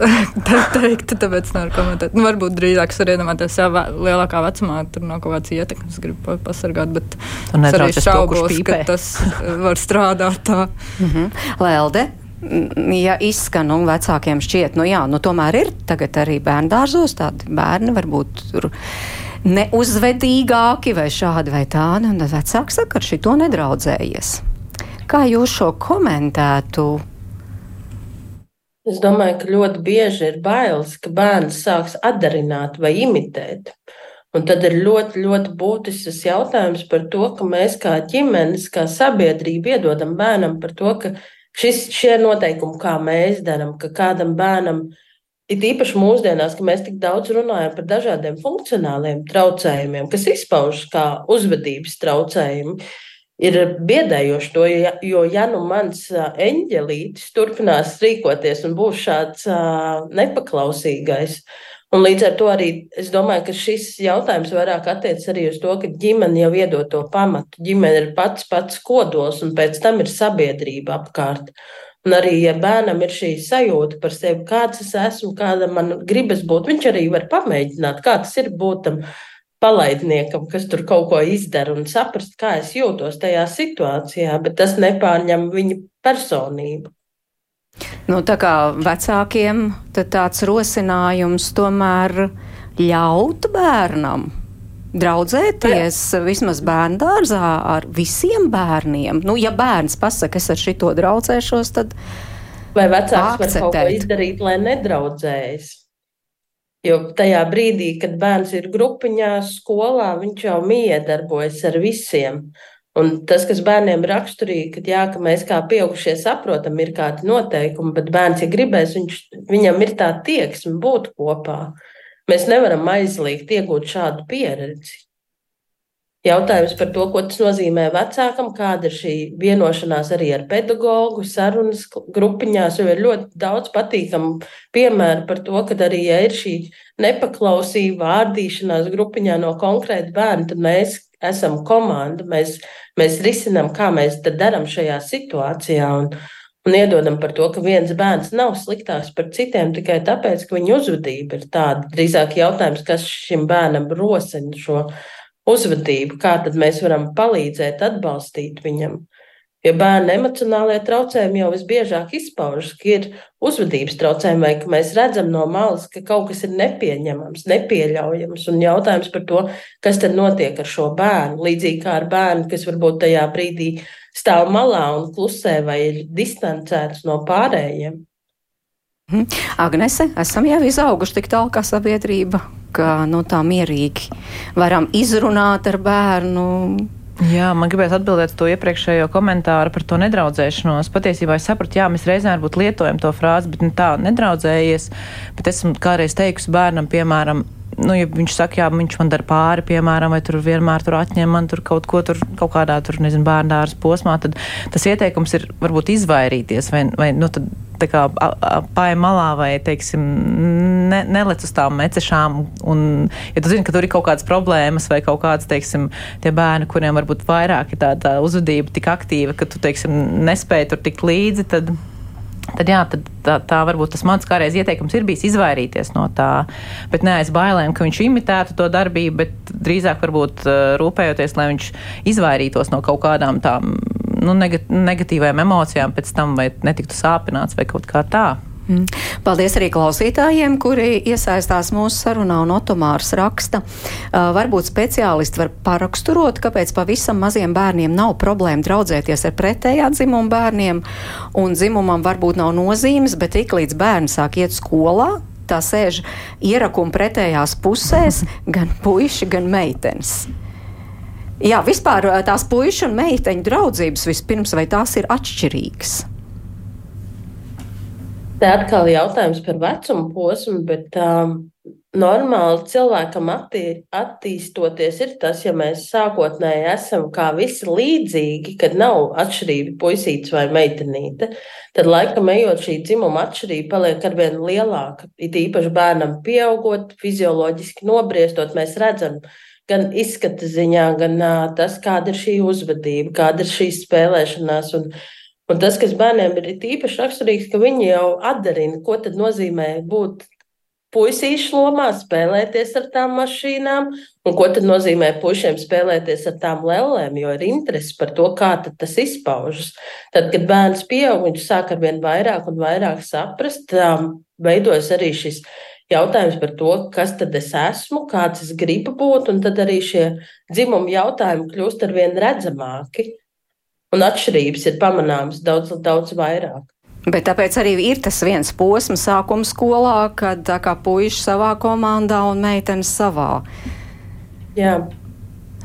tā teiktu, tāpēc nevaru komentēt. Nu, varbūt drīzāk es varu iedomāties, ja lielākā vecumā tur nav kaut kāds ietekmes, gribu pasargāt, bet es arī šaubos, ka tas var strādāt tā. Mm -hmm. Lelde, ja izskan un vecākiem šķiet, nu jā, nu tomēr ir tagad arī bērndārzos tādi bērni, varbūt tur neuzvedīgāki vai šādi vai tādi, un tad vecāks saka, ar šito nedraudzējies. Kā jūs šo komentētu? Es domāju, ka ļoti bieži ir bailes, ka bērns sāks atdarināt vai imitēt. Un tad ir ļoti, ļoti būtisks jautājums par to, ka mēs kā ģimenes, kā sabiedrība iedodam bērnam par to, ka šis, šie noteikumi, kā mēs darām, ka kādam bērnam ir īpaši mūsdienās, ka mēs tik daudz runājam par dažādiem funkcionāliem traucējumiem, kas izpaužas kā uzvedības traucējumi. Ir biedējoši to, jo, ja nu mans eņģelītis turpinās rīkoties un būs šāds nepaklausīgais, Un līdz ar to arī es domāju, ka šis jautājums vairāk attiecas arī uz to, ka ģimene jau iedod to pamatu. Ģimene ir pats pats kodols, un pēc tam ir sabiedrība apkārt. Un arī, ja bērnam ir šī sajūta par sevi, kāds es esmu, kāda man gribas būt, viņš arī var pamēģināt, kā tas ir būt tam palaidniekam, kas tur kaut ko izdara un saprast, kā es jūtos tajā situācijā, bet tas nepārņem viņa personību. Nu, tā kā vecākiem tāds rosinājums tomēr ļaut bērnam draudzēties vismaz bērnu dārzā ar visiem bērniem. Nu, ja bērns pasaka, es ar šito draudzēšos, tad. Vai vecāks var kaut ko izdarīt, lai nedraudzējas? Jo tajā brīdī, kad bērns ir grupiņā, skolā, viņš jau miedarbojas ar visiem. Un tas, kas bērniem raksturīgi, ka, jā, ka mēs kā pieaugušie saprotam, ir kādi noteikumi, bet bērns, ja gribēs, viņš, viņam ir tā tieksme būt kopā. Mēs nevaram aizliegt iegūt šādu pieredzi. Jautājums par to, ko tas nozīmē vecākam, kāda ir šī vienošanās arī ar pedagogu, sarunas grupiņās, jo ir ļoti daudz patīkamu piemēru par to, ka arī, ja ir šī nepaklausība, vārdīšanās grupiņā no konkrēta bērna, tad mēs esam komanda, mēs, mēs risinām, kā mēs darām šajā situācijā. Un, un iedodam par to, ka viens bērns nav sliktāks par citiem tikai tāpēc, ka viņa uzvedība ir tāda. Drīzāk jautājums, kas šim bērnam rosina šo uzvedību, kā tad mēs varam palīdzēt, atbalstīt viņam. Jo bērnu emocionālajie traucējumi jau visbiežāk izpaužas, ka ir uzvedības traucējumi, vai ka mēs redzam no malas, ka kaut kas ir nepieņemams, nepieļaujams. Un jautājums par to, kas tad notiek ar šo bērnu, līdzīgi kā ar bērnu, kas varbūt tajā brīdī stāv malā un klusē vai ir distancēts no pārējiem. Mhm. Agnese, esam jau izauguši tik tālu kā sabiedrība, ka nu, tā mierīgi varam izrunāt ar bērnu Jā, man gribēs atbildēt to iepriekšējo komentāru par to nedraudzēšanos. Patiesībā es sapratu, jā, mēs reizēm varbūt lietojam to frāzi, bet nu, tā nedraudzējies. Bet esmu kādreiz teikusi bērnam, piemēram, nu, ja viņš saka, jā, viņš man dara pāri, piemēram, vai tur vienmēr tur atņem man tur kaut ko tur, kaut kādā tur, nezinu, bērndāras posmā, tad tas ieteikums ir varbūt izvairīties vai, vai nu, tad tā kā pāri malā vai, teiksim, ne, nelec uz tām mecešām. Un, ja tu zini, ka tur ir kaut kādas problēmas vai kaut kādas, teiksim, tie bērni, kuriem varbūt vairāk ir tā, tā uzvedība tik aktīva, ka tu, teiksim, nespēji tur tikt līdzi, tad Tad, jā, tad tā, tā varbūt tas mans kādreiz ieteikums ir bijis izvairīties no tā, bet ne aiz bailēm, ka viņš imitētu to darbību, bet drīzāk varbūt uh, rūpējoties, lai viņš izvairītos no kaut kādām tām nu, negatīvām emocijām pēc tam, vai netiktu sāpināts vai kaut kā tā. Mm. Paldies arī klausītājiem, kuri iesaistās mūsu sarunā un otomārs raksta. Uh, varbūt speciālisti var paraksturot, kāpēc pavisam maziem bērniem nav problēma draudzēties ar pretējā dzimuma bērniem, un dzimumam varbūt nav nozīmes, bet tik līdz bērni sāk iet skolā, tā sēž ierakuma pretējās pusēs gan puiši, gan meitenes. Jā, vispār tās puikas un meiteņu draudzības vispirms, vai tās ir atšķirīgas? Te atkal jautājums par vecumu posmu, bet um, normāli cilvēkam attī, attīstoties ir tas, ja mēs sākotnēji esam kā visi līdzīgi, kad nav atšķirība puisīts vai meitenīte, tad laikam ejot šī dzimuma atšķirība paliek arvien lielāka. It īpaši bērnam pieaugot, fizioloģiski nobriestot, mēs redzam, gan izskata ziņā, gan uh, tas, kāda ir šī uzvedība, kāda ir šī spēlēšanās. Un, Un tas, kas bērniem ir īpaši raksturīgs, ka viņi jau atdarina, ko tad nozīmē būt puisīšu lomā, spēlēties ar tām mašīnām, un ko tad nozīmē puišiem spēlēties ar tām lēlēm, jo ir interesi par to, kā tas izpaužas. Tad, kad bērns pieaug, viņš sāk ar vien vairāk un vairāk saprast, veidojas arī šis jautājums par to, kas tad es esmu, kāds es gribu būt, un tad arī šie dzimumu jautājumi kļūst ar vien redzamāki un atšķirības ir pamanāmas daudz, daudz vairāk. Bet tāpēc arī ir tas viens posms sākuma skolā, kad tā kā puiši savā komandā un meitenes savā. Jā.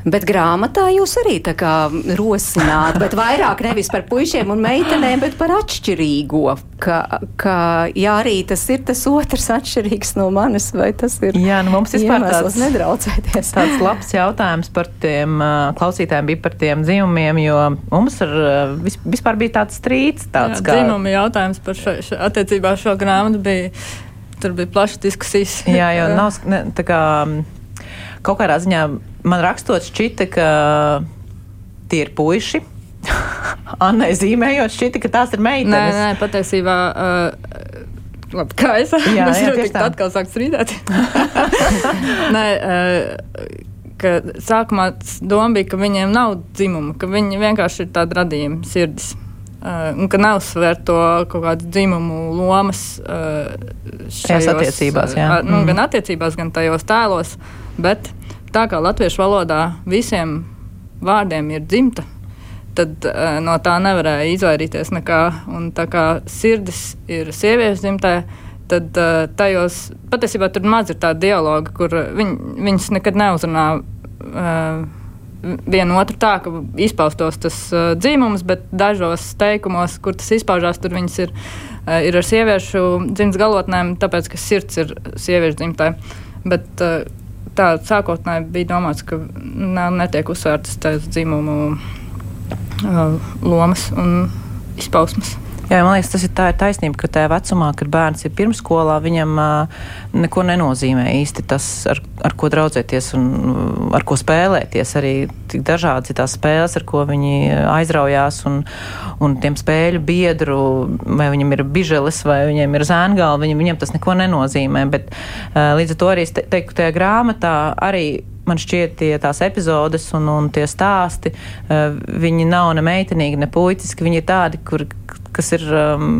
Bet grāmatā jūs arī tā kā rosināt, bet vairāk nevis par puišiem un meitenēm, bet par atšķirīgo. Ka, ka jā, arī tas ir tas otrs atšķirīgs no manis, vai tas ir? Jā, nu mums vispār tāds nedraudzēties. Tāds labs jautājums par tiem klausītājiem bija par tiem dzimumiem, jo mums ar, vis, vispār bija tāds strīds. Tāds jā, kā... Dzimumi jautājums par šo, šo, attiecībā šo grāmatu bija, tur bija plašas diskusijas. Jā, jo nav ne, tā kā kaut kādā ziņā man rakstot šķita, ka tie ir puiši. Annai zīmējot, šķita, ka tās ir meitenes. Nē, nē patiesībā. Uh, Labi, kā es jā, jā, tieši tā atkal sāku strīdēt. Nē, uh, ka sākumā doma bija, ka viņiem nav dzimuma, ka viņi vienkārši ir tādi radījumi, sirdis. Uh, un ka neuzsver to kaut kādu dzimumu lomas uh, šajās attiecībās. Jā. Uh, nu, mm. Gan attiecībās, gan tajos tēlos. Bet tā kā latviešu valodā visiem vārdiem ir dzimta, tad uh, no tā nevarēja izvairīties nekā. Un tā kā sirdis ir sieviešu dzimtē, tad uh, tajos patiesībā tur maz ir tāda dialoga, kur viņ, viņas nekad neuzrunā. Uh, Vienu otru tā, ka izpaustos tas uh, dzīvums, bet dažos teikumos, kur tas izpaužās, tur viņas ir, uh, ir ar sieviešu dzimtas galotnēm, tāpēc, ka sirds ir sieviešu dzimtē. Bet uh, tā sākotnēji bija domāts, ka netiek uzsvērtas tās dzimumu uh, lomas un izpausmes. Jā, man liekas, tas ir tā ir taisnība, ka tajā vecumā, kad bērns ir pirmskolā, viņam uh, neko nenozīmē īsti tas, ar, ar ko draudzēties un ar ko spēlēties. Arī tik dažādas ir tās spēles, ar ko viņi aizraujās, un, un tiem spēļu biedru, vai viņam ir biželis, vai viņiem ir zēngali, viņam, viņam tas neko nenozīmē. Bet uh, līdz ar to arī es te, teiktu, tajā grāmatā arī man šķiet, tie tās epizodes un, un tie stāsti, viņi nav ne meitenīgi, ne puiciski, viņi ir tādi, kur, kas ir, um,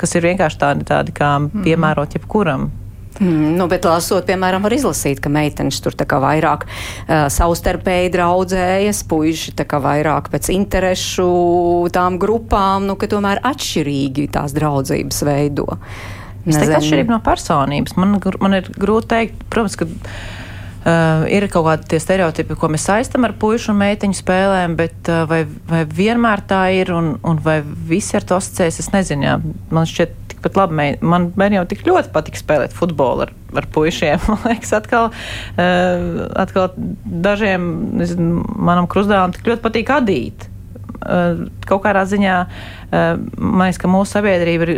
kas ir vienkārši tādi, tādi kā mm. piemērot jebkuram. Mm, nu, bet lasot, piemēram, var izlasīt, ka meitenes tur vairāk uh, savstarpēji draudzējas, puiši vairāk pēc interešu tām grupām, nu, ka tomēr atšķirīgi tās draudzības veido. Es teiktu, atšķirība no personības. Man, man ir grūti teikt, protams, ka Uh, ir kaut kādi tie stereotipi, ko mēs saistam ar puišu un meiteņu spēlēm, bet uh, vai, vai vienmēr tā ir un, un vai visi ar to asociēs, es nezinu. Jā. Man šķiet, tikpat labi, mei, man bērniem tik ļoti patīk spēlēt futbolu ar, ar puišiem. Man liekas, atkal, uh, atkal dažiem, nezinu, manam krustdēlam tik ļoti patīk adīt. Kaut kādā ziņā man liekas, ka mūsu sabiedrība ir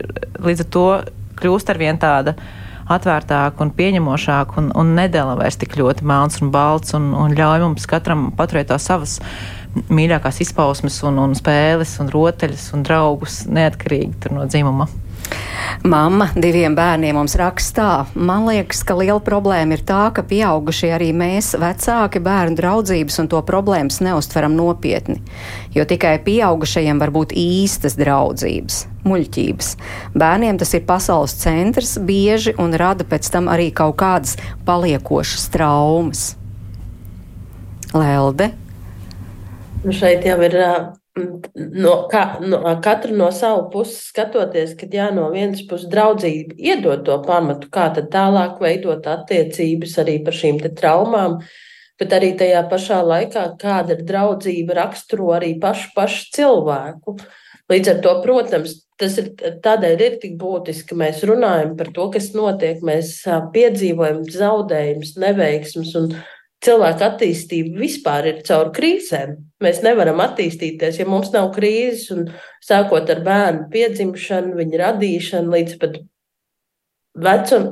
līdz ar to kļūst ar vien tāda uh, atvērtāk un pieņemošāk un, un nedala vairs tik ļoti melns un balts un, un ļauj mums katram paturēt tās savas mīļākās izpausmes un, un spēles un rotaļas un draugus neatkarīgi no dzimuma. Mamma diviem bērniem mums rakstā. Man liekas, ka liela problēma ir tā, ka pieaugušie arī mēs, vecāki, bērnu draudzības un to problēmas neustveram nopietni. Jo tikai pieaugušajiem var būt īstas draudzības, muļķības. Bērniem tas ir pasaules centrs bieži un rada pēc tam arī kaut kādas paliekošas traumas. Lelde. Nu šeit jau ir no, kā, no katra no savu puses skatoties, kad jā, no vienas puses draudzība iedod to pamatu, kā tad tālāk veidot attiecības arī par šīm traumām, bet arī tajā pašā laikā, kāda ir draudzība raksturo arī pašu, pašu cilvēku. Līdz ar to, protams, tas ir tādēļ ir tik būtiski, ka mēs runājam par to, kas notiek, mēs piedzīvojam zaudējumus, neveiksmus un cilvēka attīstība vispār ir caur krīzēm. Mēs nevaram attīstīties, ja mums nav krīzes, un sākot ar bērnu piedzimšanu, viņa radīšanu līdz pat vecum,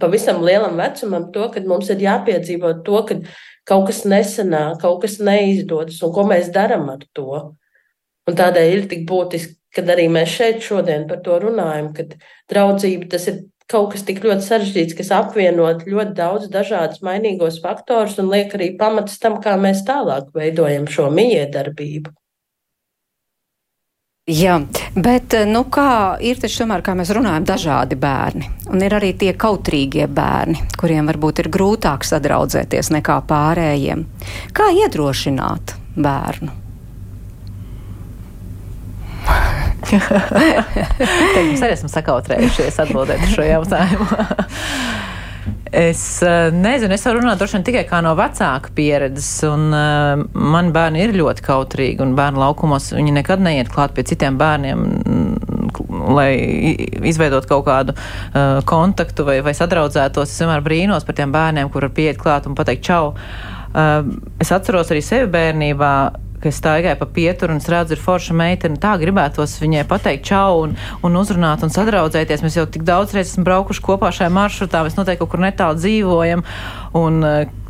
pavisam lielam vecumam, to, kad mums ir jāpiedzīvo to, ka kaut kas nesanāk, kaut kas neizdodas, un ko mēs darām ar to. Un tādēļ ir tik būtiski, kad arī mēs šeit šodien par to runājam, ka draudzība tas ir kaut kas tik ļoti sarežģīts, kas apvienot ļoti daudz dažādus mainīgos faktorus un liek arī pamatus tam, kā mēs tālāk veidojam šo mijiedarbību. Jā, bet nu, kā ir taču tomēr, kā mēs runājam, dažādi bērni. Un ir arī tie kautrīgie bērni, kuriem varbūt ir grūtāk sadraudzēties nekā pārējiem. Kā iedrošināt bērnu? Te mums arī esam sakautrējušies atbildēt šo jautājumu. Es uh, nezinu, es varu runāt vien tikai kā no vecāka pieredzes, un uh, man bērni ir ļoti kautrīgi, un bērnu laukumos viņi nekad neiet klāt pie citiem bērniem, lai izveidot kaut kādu uh, kontaktu vai, vai sadraudzētos. Es vienmēr brīnos par tiem bērniem, kur var pieiet klāt un pateikt čau. Uh, es atceros arī sevi bērnībā, ka es staigāju pa pieturu un es redzu, ir forša meitene. Tā gribētos viņai pateikt čau un, un uzrunāt un sadraudzēties. Mēs jau tik daudz reizes esam braukuši kopā šajā maršrutā, mēs noteikti kaut kur netālu dzīvojam. Un,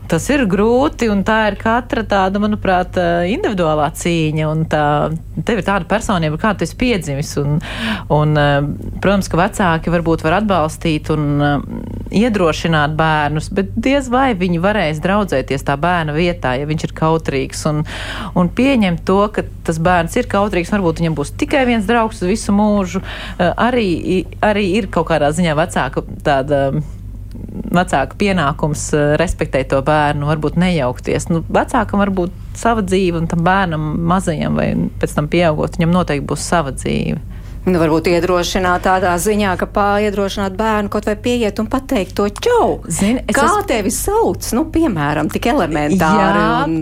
Tas ir grūti, un tā ir katra tāda, manuprāt, individuālā cīņa. Tā, tev ir tāda personība, kāda tu esi piedzimis. Un, un, protams, ka vecāki varbūt var atbalstīt un iedrošināt bērnus, bet diez vai viņi varēs draudzēties tā bērna vietā, ja viņš ir kautrīgs. Un, un pieņemt to, ka tas bērns ir kautrīgs, varbūt viņam būs tikai viens draugs visu mūžu, arī, arī ir kaut kādā ziņā vecāka tāda vecāka pienākums eh, respektēt to bērnu, varbūt nejaukties. Nu, vecākam var būt sava dzīve, un tam bērnam mazajam vai pēc tam pieaugot, viņam noteikti būs sava dzīve. Nu, varbūt iedrošināt tādā ziņā, ka pāriedrošināt bērnu kaut vai pieiet un pateikt to čau. Zini, Kā es... tevi sauc? Nu, piemēram, tik elementāri. Jā. Un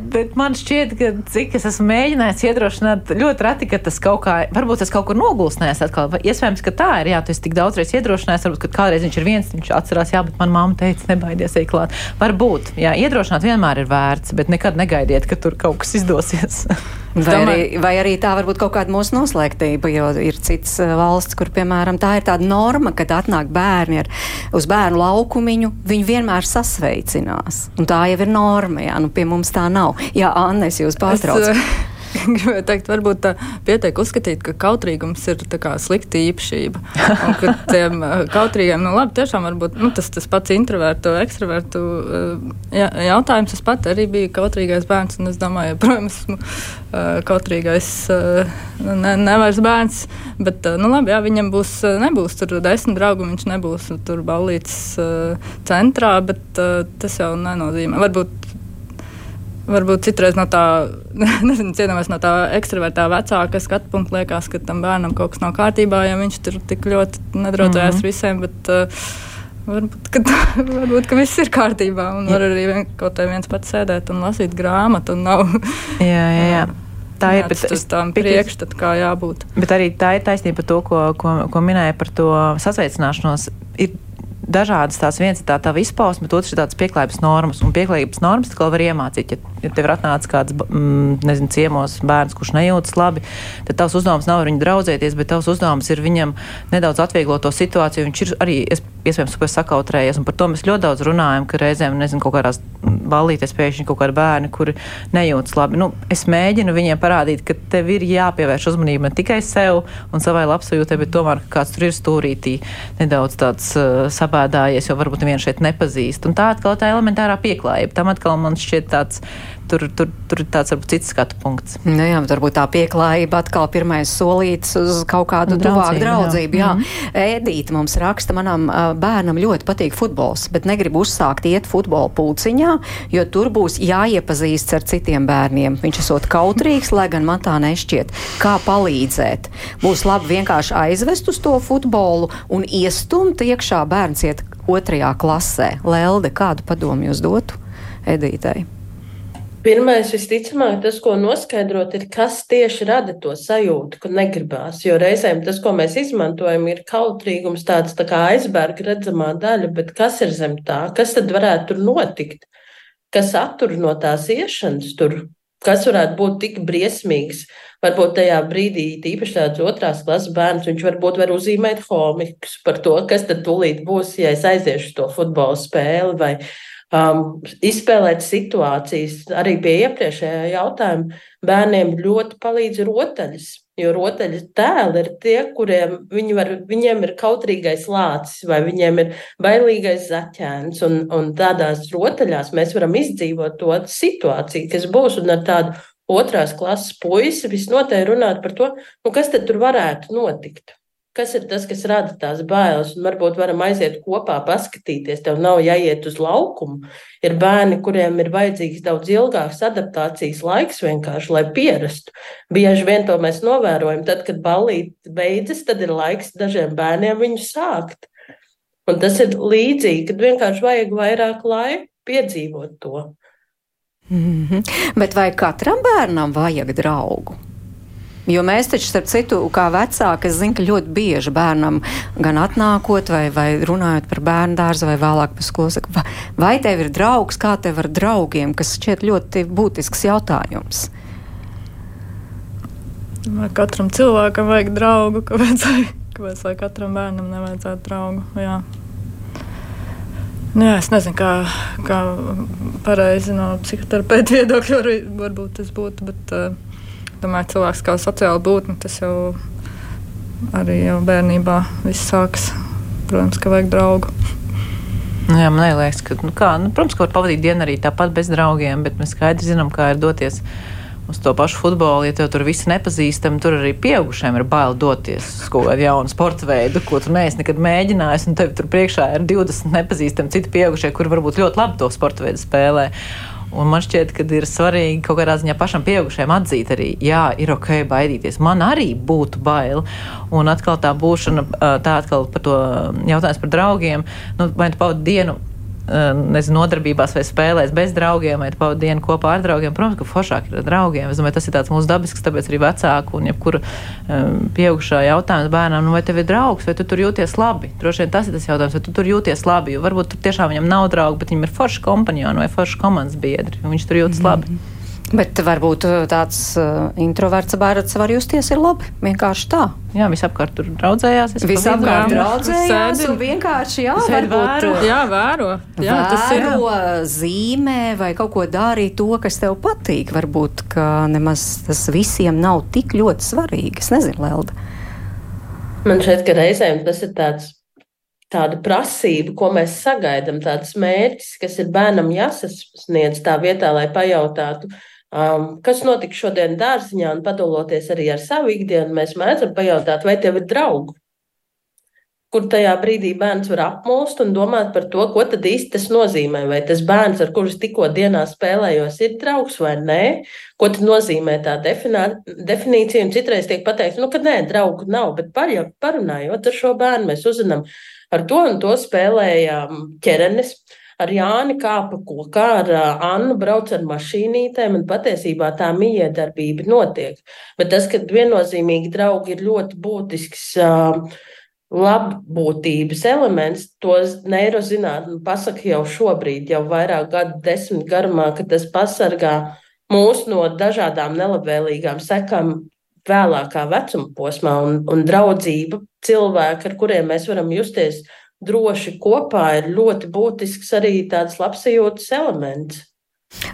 Bet man šķiet, ka cik es esmu mēģinājis iedrošināt, ļoti reti, ka tas kaut kā, varbūt tas kaut kur nogulsnēs atkal. Iespējams, ka tā ir, jā, tu esi tik daudz reizes iedrošinājis, varbūt, kādreiz viņš ir viens, viņš atcerās, jā, bet man mamma teica, nebaidies ej klāt. Varbūt, jā, iedrošināt vienmēr ir vērts, bet nekad negaidiet, ka tur kaut kas izdosies. Vai arī, vai arī tā var būt kaut kāda mūsu noslēgtība, jo ir cits valsts, kur, piemēram, tā ir tāda norma, kad atnāk bērni ar, uz bērnu laukumiņu, viņi vienmēr sasveicinās. Un tā jau ir norma, jā, nu pie mums tā nav. Jā, Anne, es jūs pārtraucu. Es, gribēju teikt, varbūt pietiek uzskatīt, ka kautrīgums ir slikta īpašība. Un ka tiem kautrīgiem, nu labi, tiešām varbūt nu, tas, tas pats introvertu, ekstravertu jā, jautājums. Es pat arī biju kautrīgais bērns, un es domāju, joprojām esmu kautrīgais ne, nevairs bērns. Bet, nu labi, jā, viņam būs, nebūs tur desmit draugu, viņš nebūs tur ballītes centrā, bet tas jau nenozīmē. Varbūt Varbūt citreiz no tā, nezinu, cienamies no tā ekstravertā vecāka skatu punkta, liekas, ka tam bērnam kaut kas nav kārtībā, ja viņš tur tik ļoti nedraudzējas mm -hmm. visiem. Bet, uh, Varbūt ka, varbūt, ka viss ir kārtībā, un var arī vien, kaut kā viens pats sēdēt un lasīt grāmatu. Nav, jā, jā, jā. Tā ir bet, tas tam priekšstat, kā jābūt. Bet arī tā ir taisnība par to, ko, ko, ko minēja par to sasveicināšanos. Ir dažādas tās viens ir tā tā izpausme, otrs ir tāds pieklājības normas. Un pieklājības normas atkal var iemācīt. Ja, ja tev ir atnācis kāds, mm, nezinu, ciemos bērns, kurš nejūtas labi, tad tavs uzdevums nav ar viņu draudzēties, bet tavs uzdevums ir viņam nedaudz atvieglot to situāciju. Viņš ir arī, es, iespējams, sakautrējies, un par to mēs ļoti daudz runājam, ka reizēm, nezinu, kaut kādās ballīties pēkšņi kaut kādi bērni, kuri nejūtas labi. Nu, es mēģinu viņiem parādīt, ka tev ir jāpievērš uzmanība ne tikai sev un savai labsajūtai, bet tomēr kāds tur ir stūrītī nedaudz tāds uh, sabēdājies, jo varbūt neviens šeit nepazīst. Un tā atkal tā elementārā pieklājība. Tam atkal man šķiet tāds tur, tur, tur ir tāds varbūt cits skatu punkts. Nu, jā, varbūt tā pieklājība atkal pirmais solīts uz kaut kādu tuvāku draudzību. Jā. Jā. Mm -hmm. Ēdīt mums raksta, manam bērnam ļoti patīk futbols, bet negrib uzsākt iet futbola pulciņā, jo tur būs jāiepazīstas ar citiem bērniem. Viņš esot kautrīgs, lai gan man tā nešķiet. Kā palīdzēt? Būs labi vienkārši aizvest uz to futbolu un iestumt iekšā bērns iet otrajā klasē. Lelde, kādu padomu jūs dotu Edītei? Pirmais, visticamāk, tas, ko noskaidrot, ir, kas tieši rada to sajūtu, ka negribās. Jo reizēm tas, ko mēs izmantojam, ir kautrīgums, tāds tā kā aizbērga redzamā daļa, bet kas ir zem tā? Kas tad varētu tur notikt? Kas attur no tās iešanas tur? Kas varētu būt tik briesmīgs? Varbūt tajā brīdī, īpaši tāds otrās klases bērns, viņš varbūt var uzzīmēt homikus par to, kas tad tūlīt būs, ja es aiziešu to futbola spēli vai um, izspēlēt situācijas. Arī pie iepriekšējā jautājuma bērniem ļoti palīdz rotaļas. Jo rotaļu tēli ir tie, kuriem viņi var, viņiem ir kautrīgais lācis vai viņiem ir bailīgais zaķēns. Un, un tādās rotaļās mēs varam izdzīvot to situāciju, kas būs. Un ar tādu otrās klases puisi visnotaļ runāt par to, nu, kas tad tur varētu notikt kas ir tas, kas rada tās bailes. Un varbūt varam aiziet kopā, paskatīties. Tev nav jāiet uz laukumu. Ir bērni, kuriem ir vajadzīgs daudz ilgāks adaptācijas laiks, vienkārši lai pierastu. Bieži vien to mēs novērojam. Tad, kad ballīte beidzas, tad ir laiks dažiem bērniem viņu sākt. Un tas ir līdzīgi, kad vienkārši vajag vairāk laika piedzīvot to. Mm -hmm. Bet vai katram bērnam vajag draugu? Jo mēs taču, starp citu, kā vecāki, es zinu, ka ļoti bieži bērnam gan atnākot, vai, vai runājot par bērnu dārzu, vai vēlāk par skolu, saka, vai, vai tev ir draugs, kā tev ar draugiem, kas šķiet ļoti būtisks jautājums. Vai katram cilvēkam vajag draugu, kāpēc, kāpēc lai katram bērnam nevajadzētu draugu? Jā. Nu, jā, es nezinu, kā, kā pareizi no psihoterapeita viedokļa var, varbūt tas būtu. Bet, uh, domāju, cilvēks kā sociāla būtne, tas jau arī jau bērnībā viss sākas. Protams, ka vajag draugu. Nu, jā, man liekas, ka, nu, kā, nu, protams, ka var pavadīt dienu arī tāpat bez draugiem, bet mēs skaidri zinām, kā ir doties uz to pašu futbolu. Ja tev tur viss nepazīstam, tur arī pieaugušiem ir bail doties uz kaut kādu jaunu sporta veidu, ko tu neesi nekad mēģinājis. Un tev tur priekšā ir 20 nepazīstami citi pieaugušie, kuri varbūt ļoti labi to sporta veidu spēlē. Un man šķiet, ka ir svarīgi kaut kādā ziņā pašam pieaugušajam atzīt arī, jā, ir ok, baidīties. Man arī būtu bail. Un atkal tā būšana, tā atkal par to jautājums par draugiem. Nu, vai tu pavadi dienu nezinu, nodarbībās vai spēlēs bez draugiem, vai pavadīt dienu kopā ar draugiem. Protams, ka foršāk ir ar draugiem. Es domāju, tas ir tāds mūsu dabisks, tāpēc arī vecāku un jebkura um, pieaugušā jautājums bērnam, nu, vai tev ir draugs, vai tu tur jūties labi. Droši vien tas ir tas jautājums, vai tu tur jūties labi. Jo varbūt tur tiešām viņam nav draugu, bet viņam ir forši kompanioni vai forši komandas biedri, un viņš tur jūtas mm -hmm. labi. Bet varbūt uh, tāds uh, introverts bērns var justies ir labi. Vienkārši tā. Jā, visapkārt tur draudzējās. Visapkārt draudzējās un vienkārši jā, varbūt, vēro. Uh, jā, vēro. Jā, vēro, tas ir. zīmē vai kaut ko darīt to, kas tev patīk. Varbūt, ka nemaz tas visiem nav tik ļoti svarīgi. Es nezinu, Lelda. Man šķiet, ka reizēm tas ir tāds tāda prasība, ko mēs sagaidām, tāds mērķis, kas ir bērnam jāsasniedz tā vietā, lai pajautātu, Um, kas notika šodien dārziņā, un padaloties arī ar savu ikdienu, mēs mēdzam pajautāt, vai tev ir draugi, kur tajā brīdī bērns var apmulst un domāt par to, ko tad īsti tas nozīmē. Vai tas bērns, ar kurus tikko dienā spēlējos, ir draugs vai nē, ko tad nozīmē tā definā, definīcija. Un citreiz tiek pateikts, nu, ka nē, draugu nav, bet parunājot ar šo bērnu, mēs uzzinām, ar to un to spēlējām ķerenes ar Jāni kāpa kokā, ar Annu brauc ar mašīnītēm, un patiesībā tā miedarbība notiek. Bet tas, ka viennozīmīgi draugi ir ļoti būtisks labbūtības elements, to neirozinātne pasaka jau šobrīd, jau vairāk gadu desmit garumā, ka tas pasargā mūs no dažādām nelabvēlīgām sekām vēlākā vecuma posmā, un, un draudzība cilvēki, ar kuriem mēs varam justies droši kopā ir ļoti būtisks arī tāds labsajūtas elements.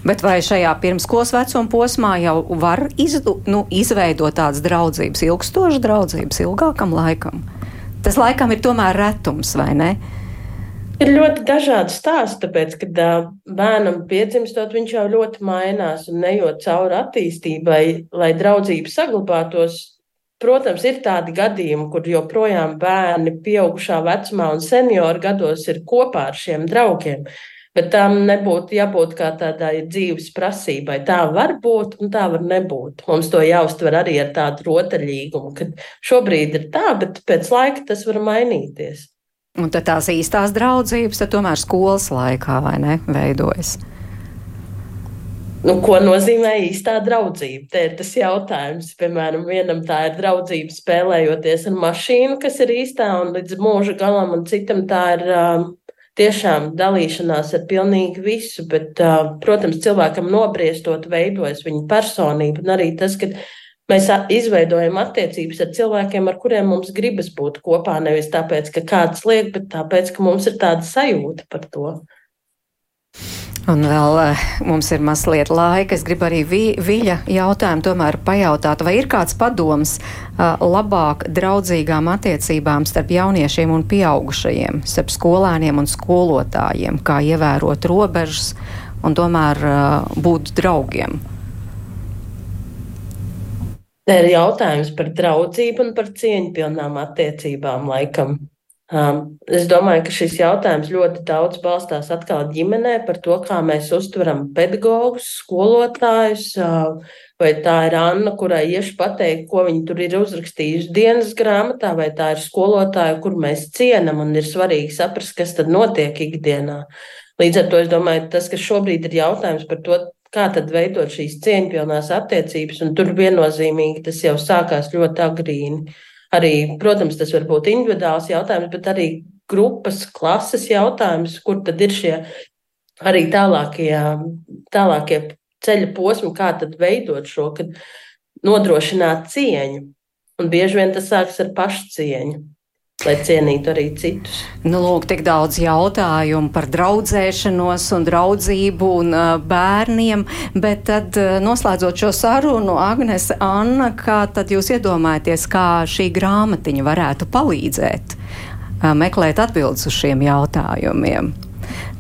Bet vai šajā pirmskolas vecuma posmā jau var izdu, nu, izveidot tādas draudzības, ilgstošas draudzības, ilgākam laikam? Tas laikam ir tomēr retums, vai ne? Ir ļoti dažādi stāsti, tāpēc, kad bērnam piedzimstot, viņš jau ļoti mainās un nejot cauri attīstībai, lai draudzība saglabātos. Protams, ir tādi gadījumi, kur joprojām bērni pieaugušā vecumā un senioru gados ir kopā ar šiem draugiem. Bet tam nebūtu jābūt kā tādai dzīves prasībai. Tā var būt un tā var nebūt. Mums to jāuztver arī ar tādu rotaļīgumu, ka šobrīd ir tā, bet pēc laika tas var mainīties. Un tad tās īstās draudzības, tomēr skolas laikā vai ne, veidojas. Nu, ko nozīmē īstā draudzība? Te ir tas jautājums. Piemēram, vienam tā ir draudzība spēlējoties ar mašīnu, kas ir īstā un līdz mūža galam, un citam tā ir uh, tiešām dalīšanās ar pilnīgi visu. Bet, uh, protams, cilvēkam nobriestot veidojas viņa personība un arī tas, ka mēs izveidojam attiecības ar cilvēkiem, ar kuriem mums gribas būt kopā. Nevis tāpēc, ka kāds liek, bet tāpēc, ka mums ir tāda sajūta par to. Un vēl eh, mums ir mazliet laika. Es gribu arī vi, Viļa jautājumu tomēr pajautāt, vai ir kāds padoms uh, labāk draudzīgām attiecībām starp jauniešiem un pieaugušajiem, starp skolēniem un skolotājiem, kā ievērot robežas un tomēr uh, būt draugiem? Ir jautājums par draudzību un par cieņpilnām attiecībām laikam. Um, es domāju, ka šis jautājums ļoti daudz balstās atkal ģimenē par to, kā mēs uztveram pedagogus, skolotājus. Uh, vai tā ir Anna, kurai iešu pateikt, ko viņa tur ir uzrakstījusi dienas grāmatā, vai tā ir skolotāja, kur mēs cienam un ir svarīgi saprast, kas tad notiek ikdienā. Līdz ar to es domāju, tas, kas šobrīd ir jautājums par to, kā tad veidot šīs cieņpilnās attiecības, un tur viennozīmīgi tas jau sākās ļoti agrīni. Arī, protams, tas var būt individuāls jautājums, bet arī grupas, klases jautājums, kur tad ir šie arī tālākie, tālākie ceļa posmi, kā tad veidot šo, kad nodrošināt cieņu. Un bieži vien tas sākas ar pašcieņu lai cienītu arī citus. Nu, lūk, tik daudz jautājumu par draudzēšanos un draudzību un uh, bērniem, bet tad uh, noslēdzot šo sarunu, Agnes, Anna, kā tad jūs iedomājaties, kā šī grāmatiņa varētu palīdzēt uh, meklēt atbildes uz šiem jautājumiem?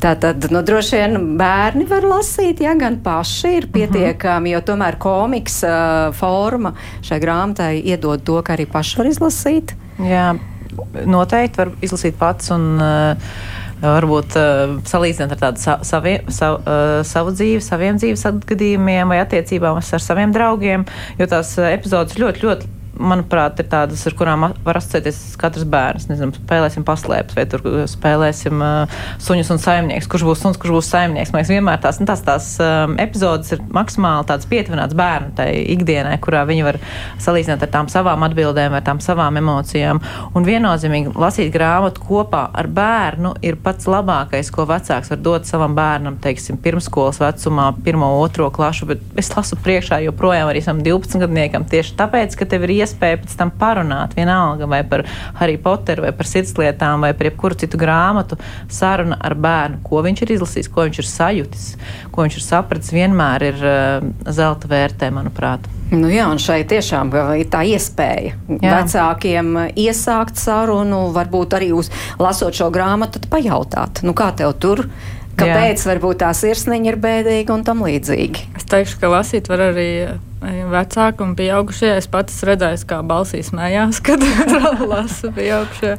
Tātad, nu, droši vien bērni var lasīt, ja gan paši ir pietiekami, jo tomēr komiks uh, forma šai grāmatai iedod to, ka arī paši var izlasīt. Jā, noteikti var izlasīt pats un uh, varbūt uh, salīdzināt ar tādu sa savi, sa uh, savu dzīvi, saviem dzīves atgadījumiem vai attiecībām ar saviem draugiem, jo tās epizodes ļoti, ļoti manuprāt, ir tādas, ar kurām var asociēties katrs bērns. Nezinu, spēlēsim paslēpes, vai tur spēlēsim uh, suņus un saimnieks, kurš būs suns, kurš būs saimnieks. Man liekas, vienmēr tās, nu, tās, tās um, epizodes ir maksimāli tāds pietuvināts bērnu tai ikdienai, kurā viņi var salīdzināt ar tām savām atbildēm, ar tām savām emocijām. Un viennozīmīgi lasīt grāmatu kopā ar bērnu ir pats labākais, ko vecāks var dot savam bērnam, teiksim, pirmskolas vecumā, pirmo, otro klašu, bet es lasu priekšā joprojām arī sam 12 gadniekam tieši tāpēc, ka tev ir iespēja iespēja pēc tam parunāt vienalga vai par Harry Potteru, vai par sirdslietām, vai par jebkuru citu grāmatu, saruna ar bērnu, ko viņš ir izlasījis, ko viņš ir sajutis, ko viņš ir sapratis, vienmēr ir uh, zelta vērtē, manuprāt. Nu jā, un šeit tiešām ir tā iespēja jā. vecākiem iesākt sarunu, varbūt arī uz lasot šo grāmatu, pajautāt, nu kā tev tur Kāpēc Jā. varbūt tā sirsniņa ir bēdīga un tam līdzīgi? Teikšu, ka lasīt var arī vecāki un pieaugušie. Es pats redzēju, kā balsī smējās, kad lasu pieaugušie.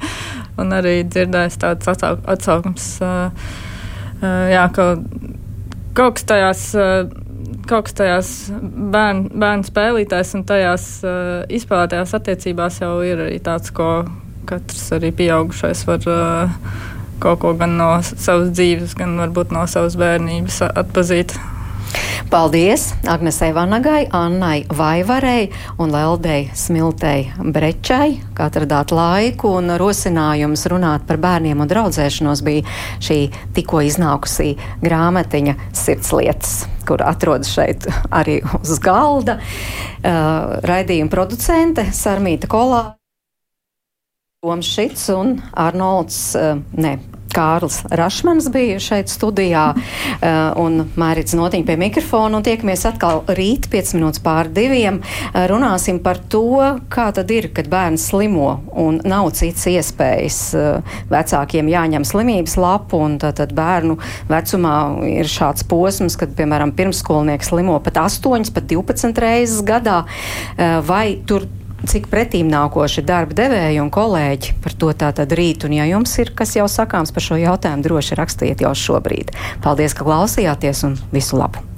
Un arī dzirdēju tādas atsauksmes, jā, ka kaut kas tajās. Kaut kas tajās bērnu, bērnu spēlītājs un tajās uh, izspēlētajās attiecībās jau ir arī tāds, ko katrs arī pieaugušais var uh, kaut ko gan no savas dzīves, gan varbūt no savas bērnības atpazīt. Paldies Agnesei Vanagai, Annai Vaivarei un Leldei Smiltei Brečai, kā atradāt laiku un rosinājums runāt par bērniem un draudzēšanos bija šī tikko iznākusī grāmatiņa sirdslietas, kur atrodas šeit arī uz galda. Uh, raidījuma producente Sarmīta Kolā. Toms Šits un Arnolds, uh, ne, Kārls Rašmans bija šeit studijā uh, un Mērits Notiņa pie mikrofona un tiekamies atkal rīt 5 minūtes pār diviem. Uh, runāsim par to, kā tad ir, kad bērns slimo un nav cits iespējas. Uh, vecākiem jāņem slimības lapu un tad, tad bērnu vecumā ir šāds posms, kad, piemēram, pirmskolnieks slimo pat 8, pat 12 reizes gadā. Vai tur cik pretīm nākoši darba devēji un kolēģi par to tātad rīt. Un, ja jums ir kas jau sakāms par šo jautājumu, droši rakstiet jau šobrīd. Paldies, ka klausījāties un visu labu!